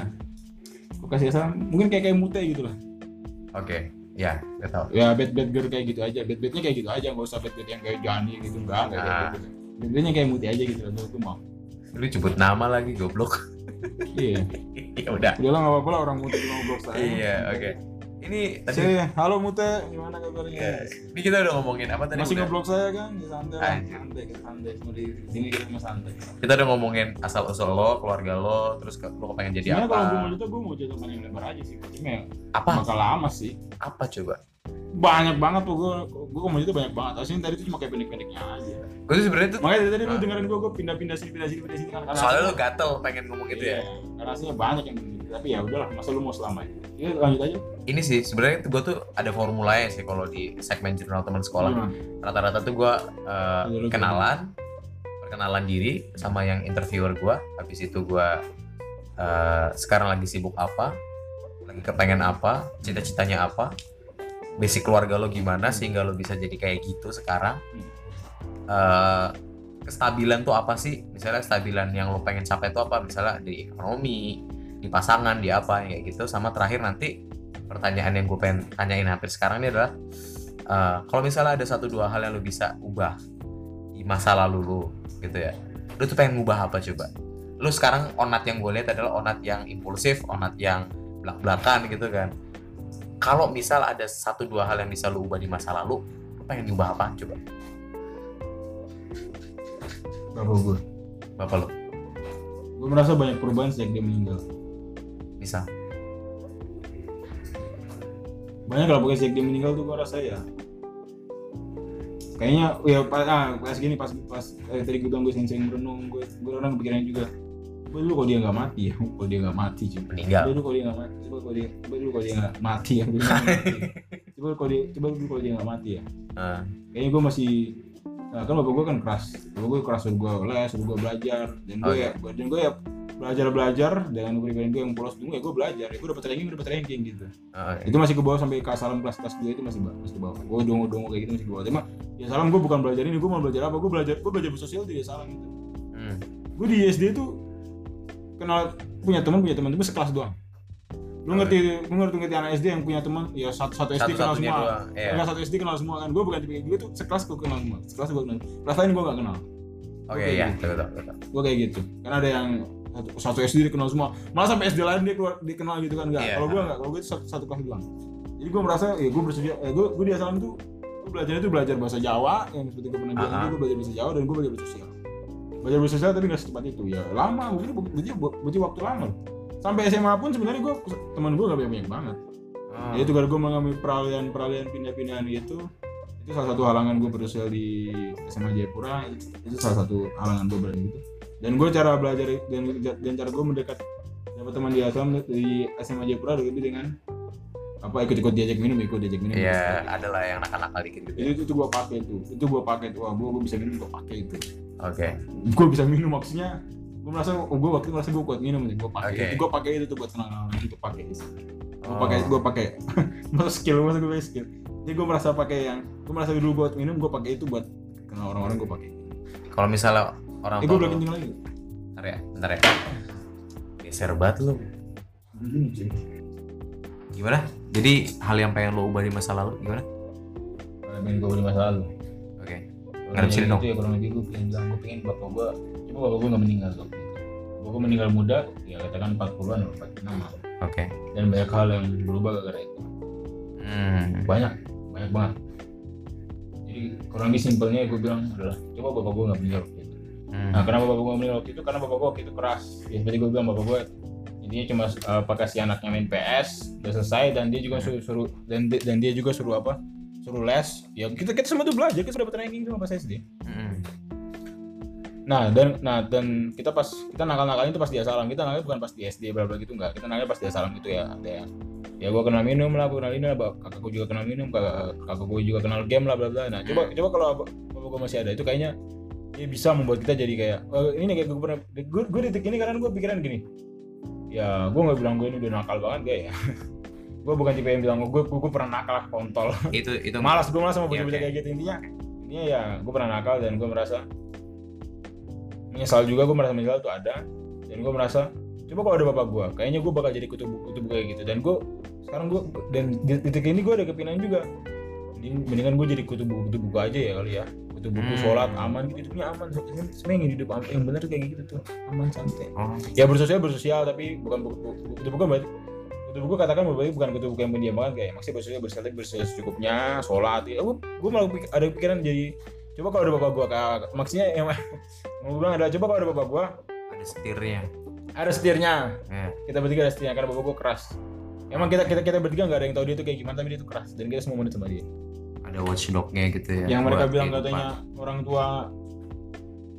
Gue kasih saran mungkin kayak kayak mute gitu lah. Oke. Ya gak tau ya bad bad girl kayak gitu aja. Bad badnya kayak gitu aja. Nggak usah bad bad yang kayak Jani gitu. Enggak enggak Ah. gitu bad badnya kayak mute aja gitu loh gue mau lu sebut nama lagi goblok iya ya udah udah lah nggak apa-apa lah orang mute juga ngobrol saya Iya, oke. ini tadi Saya, halo Mute, gimana kabarnya? ya, ini kita udah ngomongin apa tadi Masih ngeblok saya kan? Ya, santai. Anjir. santai, santai. Semua di sini kita cuma santai. kita udah ngomongin asal usul lo keluarga lo terus ke, lo pengen jadi Sebenarnya apa kalau gue mau cerita, gue mau cerita paling lebar aja sih. Cuma ya apa bakal lama sih. apa coba Banyak banget tuh gue, gue mau cerita banyak banget. Aslinya tadi tuh cuma kayak pendek-pendeknya aja. Gue tuh sebenarnya tuh Makanya dari tadi lu Nah. dengerin gue, gue pindah-pindah sini, pindah sini, pindah sini kan. Karena soalnya aslinya- gatel pengen ngomong gitu ya Iya, Karena aslinya banyak yang begini. Tapi ya udahlah, masa lu mau selamanya. Ini lanjut aja. ini sih sebenarnya gue tuh ada formulanya sih kalau di segmen jurnal teman sekolah Gimana? rata-rata tuh gue uh, Iya, lu kenalan perkenalan diri sama yang interviewer gue habis itu gue uh, sekarang lagi sibuk apa lagi kepengen apa cita-citanya apa basic keluarga lo gimana sehingga lo bisa jadi kayak gitu sekarang Uh, kestabilan tuh apa sih? Misalnya kestabilan yang lo pengen capai itu apa? Misalnya di ekonomi di pasangan di apa kayak gitu. Sama terakhir nanti pertanyaan yang gue pengen tanyain hampir sekarang ini adalah uh, kalau misalnya ada satu dua hal yang lo bisa ubah di masa lalu lo gitu ya. Lo tuh pengen ubah apa coba? Lo sekarang onat yang gue lihat adalah onat yang impulsif onat yang belak belakan gitu kan. Kalau misal ada satu dua hal yang bisa lo ubah di masa lalu lo pengen ubah apa coba Bapak gue. bapak lo Gue merasa banyak perubahan sejak dia meninggal. bisa. Banyak kalau pakai sejak dia meninggal tuh gue rasa ya. Kayaknya ya pas ah, pas gini pas pas eh, tadi gue bilang gue sering-sering merenung gue gue orang kepikiran juga gue dulu kalau dia nggak mati ya? Kalau dia nggak mati cuy? Meninggal. Coba dulu kalau dia nggak mati coba kalau dia coba dulu kalau dia nggak mati ya? Coba kalau dia coba dulu kalau dia nggak mati ya? Ah, kayaknya gue masih nah, kan bapak gue kan keras. Bapak gue keras suruh gue les suruh gue belajar. Dan gue Oke. ya dan gue ya belajar belajar dengan kepribadian gue yang polos dulu ya gue belajar. Ya gue dapat ranking gue dapat ranking gitu. Ah, itu masih ke bawah sampai ke salam kelas kelas 2 itu masih masih ke bawah. Gue dongo dongo kayak gitu masih ke bawah. Cuma ya salam gue bukan belajar ini gue mau belajar apa? Gue belajar gue belajar bersosial di salam itu hmm. gue di SD tuh kenal punya teman punya teman tapi sekelas doang lu ngerti lu ngerti ngerti anak SD yang punya teman? Ya satu satu SD kenal semua. iya. enggak satu SD kenal semua kan. Gue bukan tipe gue tuh. Sekelas gue kenal semua. Sekelas gue kenal. Kelas lain gue gak kenal. Oke ya gitu. betul betul. Gue kayak gitu. Karena ada yang satu, satu SD dia kenal semua. Malah sampai SD lain dia keluar dikenal gitu kan. Enggak Iya. kalau gue enggak kalau gue itu satu, satu kelas doang. Jadi gue merasa ya gue bersedia eh, gue gue di asalan itu gue belajar itu belajar bahasa Jawa yang seperti gue pernah bilang gue belajar bahasa Jawa dan gue belajar bersosial belajar bersosial tapi nggak secepat itu. Ya lama. Gue butuh butuh waktu lama. Sampai SMA pun sebenarnya gue teman gue gak banyak banyak banget ya itu kalau gue mengalami peralihan peralihan pindah-pindahan gitu itu salah satu halangan gue berusaha di SMA Jayapura itu, itu salah satu halangan gue berarti gitu dan gue cara belajar dan dan cara gue mendekat dapat teman di asam di SMA Jayapura lebih dengan apa ikut-ikut diajak minum ikut diajak minum Iya, adalah yang nakal-nakal dikit gitu. ya. itu itu gue pakai itu itu gue pakai itu wah gue gue bisa minum gue pakai itu Oke. gue bisa minum maksudnya gue merasa oh, gue waktu itu merasa gue kuat minum nih gue pakai itu gue pakai itu tuh buat kenal orang itu pakai itu gue Oh. pakai gue pakai masa skill masa gue pakai skill jadi gue merasa pakai yang gue merasa dulu buat minum gue pakai itu buat kenal orang-orang gue pakai Kalau misalnya orang eh gue lu- kencing lagi bentar ya, bentar ya. Geser banget lu. Cuy. Gimana? Jadi hal yang pengen lo ubah di masa lalu gimana? main gue di masa lalu. Nggak bisa yang dong. itu ya kurang lebih. Gue pengen bilang gue pengen bapak gue cuma bapak gue nggak meninggal waktu itu bapak gue meninggal muda ya katakan 40-an atau 46 lah. Oke. dan banyak hal yang berubah gara-gara itu. Hmm. banyak. Banyak banget. Jadi kurang lebih simpelnya gue bilang adalah coba bapak gue nggak meninggal waktu itu. Hmm. nah kenapa bapak gue meninggal waktu itu? Karena bapak gue waktu itu keras. Ya seperti gue bilang bapak gue intinya cuma uh, pakai si anaknya main PS udah selesai dan dia juga suruh, suruh dan dan dia juga suruh apa suruh les. Ya kita kita semua tuh belajar. Kita sudah dapat ranking sama pas SD Hmm. nah dan nah dan kita pas kita nakal nakalnya itu pas di asalam. Kita nakalnya bukan pas di SD bla bla gitu enggak. Kita nakalnya pas di asalam gitu ya ada yang ya gue kenal minum lah gue kenal ini lah kakak gue juga kenal minum kakak kakak gue juga kenal game lah bla bla. Nah coba coba kalau bapak gue masih ada itu kayaknya dia bisa membuat kita jadi kayak "Oh, ini kayak gue pernah gue gue detik ini karena gue pikiran gini. Ya gue nggak bilang gue ini udah nakal banget gak ya gue bukan tipe yang bilang gue gue, gue pernah nakal kontol Itu itu malas gue malas sama Iya, bocah-bocah kayak gitu intinya intinya ya gue pernah nakal dan gue merasa menyesal juga gue merasa menyesal tuh ada dan gue merasa coba kalau ada bapak gue kayaknya gue bakal jadi kutu buku kutu buku kayak gitu dan gue sekarang gue dan di titik ini gue ada kepinginan juga Mending, mendingan gue jadi kutu buku kutu buku aja ya kali ya kutu buku Hmm. sholat aman gitu hidupnya aman sebenarnya yang hidup yang benar kayak gitu tuh aman santai Oh. ya bersosial bersosial tapi bukan buku buku kutu buku berarti kutu buku katakan berbagi bukan kutu buku yang pendiam banget kayak maksudnya bersuara bersekali bersuara secukupnya sholat ya gue gue malah ada pikiran jadi coba kalau ada bapak gue kayak maksudnya yang mau bilang ada coba kalau ada bapak gue ada setirnya. ada setirnya. Ya. kita bertiga ada setirnya karena bapak gue keras. Emang kita kita kita bertiga nggak ada yang tahu dia tuh kayak gimana tapi dia tuh keras dan kita semua menurut sama dia. Ada watchdognya gitu ya yang mereka bilang kehidupan. katanya orang tua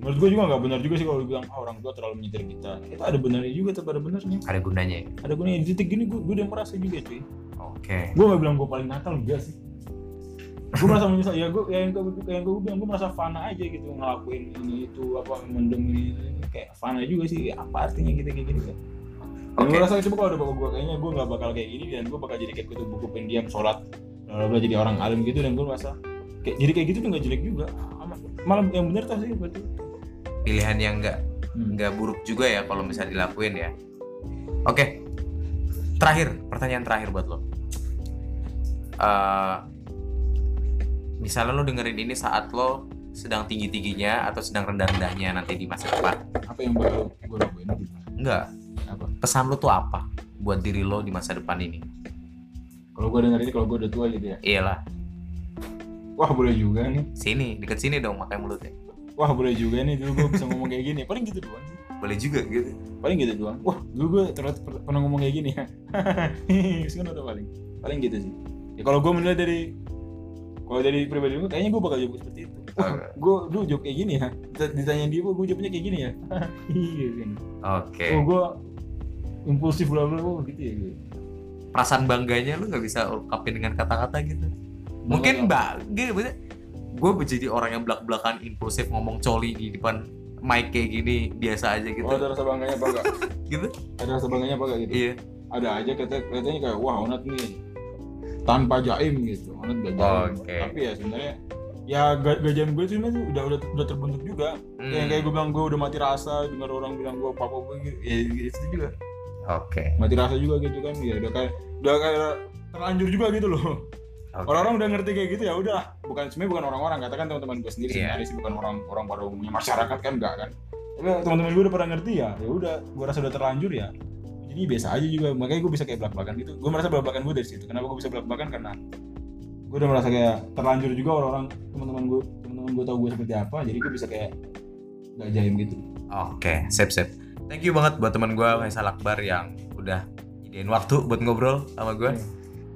menurut gue juga nggak benar juga sih kalau dibilang ah, orang tua terlalu menyetir kita. Itu ada benarnya juga tetap ada benarnya. Ada gunanya ya? Ada gunanya. Di titik gini gue gue udah merasa juga cuy. Oke. Gue gak bilang gue paling nakal enggak sih. Gue merasa menyesal. Ya gue yang gue yang gue bilang gue merasa fana aja gitu ngelakuin ini itu apa mendem ini, ini. kayak fana juga sih. Apa artinya gitu kayak gini kan Oke. gue rasa coba kalau ada bapak gue kayaknya gue gak bakal kayak gini dan gue bakal jadi kayak gitu buku pendiam sholat bla jadi orang alim gitu dan gue merasa kayak jadi kayak gitu tuh gak jelek juga. Malah yang benar tuh sih berarti pilihan yang enggak Hmm. nggak buruk juga ya kalau misalnya dilakuin ya. Oke terakhir pertanyaan terakhir buat lo. Eh, misalnya lo dengerin ini saat lo sedang tinggi tingginya atau sedang rendah rendahnya nanti di masa depan. Apa yang bakal gue lakuin enggak apa? Pesan lo tuh apa buat diri lo di masa depan ini? Kalau gue denger ini kalau gue udah tua gitu ya? Iyalah. Wah boleh juga nih. Sini deket sini dong pakai mulutnya wah boleh juga nih dulu gue bisa ngomong kayak gini. Paling gitu doang sih. Boleh juga gitu. Paling gitu doang. Wah dulu gue ternyata per- pernah ngomong kayak gini ya. Sekarang udah paling? Paling gitu sih. Ya kalau gue menilai dari kalau dari pribadi gue kayaknya gue bakal jawab seperti itu. Wah gue dulu jawab kayak gini ya. Dita- ditanya dia gue jawabnya kayak gini ya. Iya kan oke. Oh gue impulsif bla bla bla gitu ya gue perasaan bangganya lo nggak bisa ungkapin dengan kata-kata gitu? Mungkin mbak gitu gue jadi orang yang belak belakan impulsif ngomong coli di depan mic kayak gini biasa aja gitu. Oh ada rasa bangganya apa enggak? Gitu? Ada rasa bangganya apa enggak gitu? Iya. Ada aja kata katanya kayak wah onat nih tanpa jaim gitu. Onat gak jaim. Oke. tapi ya sebenarnya ya gak, gak jaim gue sebenarnya tuh udah udah udah terbentuk juga. Hmm, kayak kayak gue bilang gue udah mati rasa dengar orang bilang gue apa apa gitu. Ya itu juga. Oke. Mati rasa juga gitu kan ya. Udah kayak udah kayak terlanjur juga gitu loh Oke. orang-orang udah ngerti kayak gitu ya udah bukan sebenarnya bukan orang-orang katakan teman-teman gue sendiri Iya. sebenarnya sih bukan orang orang pada umumnya masyarakat kan enggak kan. Tapi teman-teman gue udah pernah ngerti ya ya udah gue rasa udah terlanjur ya. Jadi biasa aja juga makanya gue bisa kayak belak belakan gitu. Gue merasa belak belakan gue dari situ. Kenapa gue bisa belak belakan karena gue udah merasa kayak terlanjur juga orang-orang teman-teman gue teman-teman gue tahu gue seperti apa jadi gue bisa kayak gak jaim gitu. Oke sip sip. Thank you banget buat teman gue Faisal Akbar yang udah nyediain waktu buat ngobrol sama gue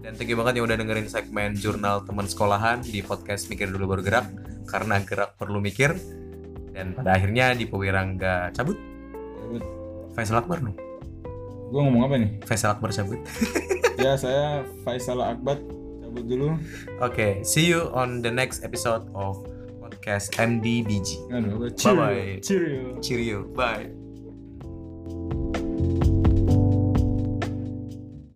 dan thank you banget yang udah dengerin segmen jurnal teman sekolahan di podcast mikir dulu baru gerak karena gerak perlu mikir dan pada akhirnya di Pewirangga cabut Faisal Akbar nih gue ngomong apa nih Faisal Akbar cabut ya saya Faisal Akbar cabut dulu Oke, see you on the next episode of podcast MDBG. Aduh, gue Bye-bye. cheerio. cheerio. Cheerio, bye.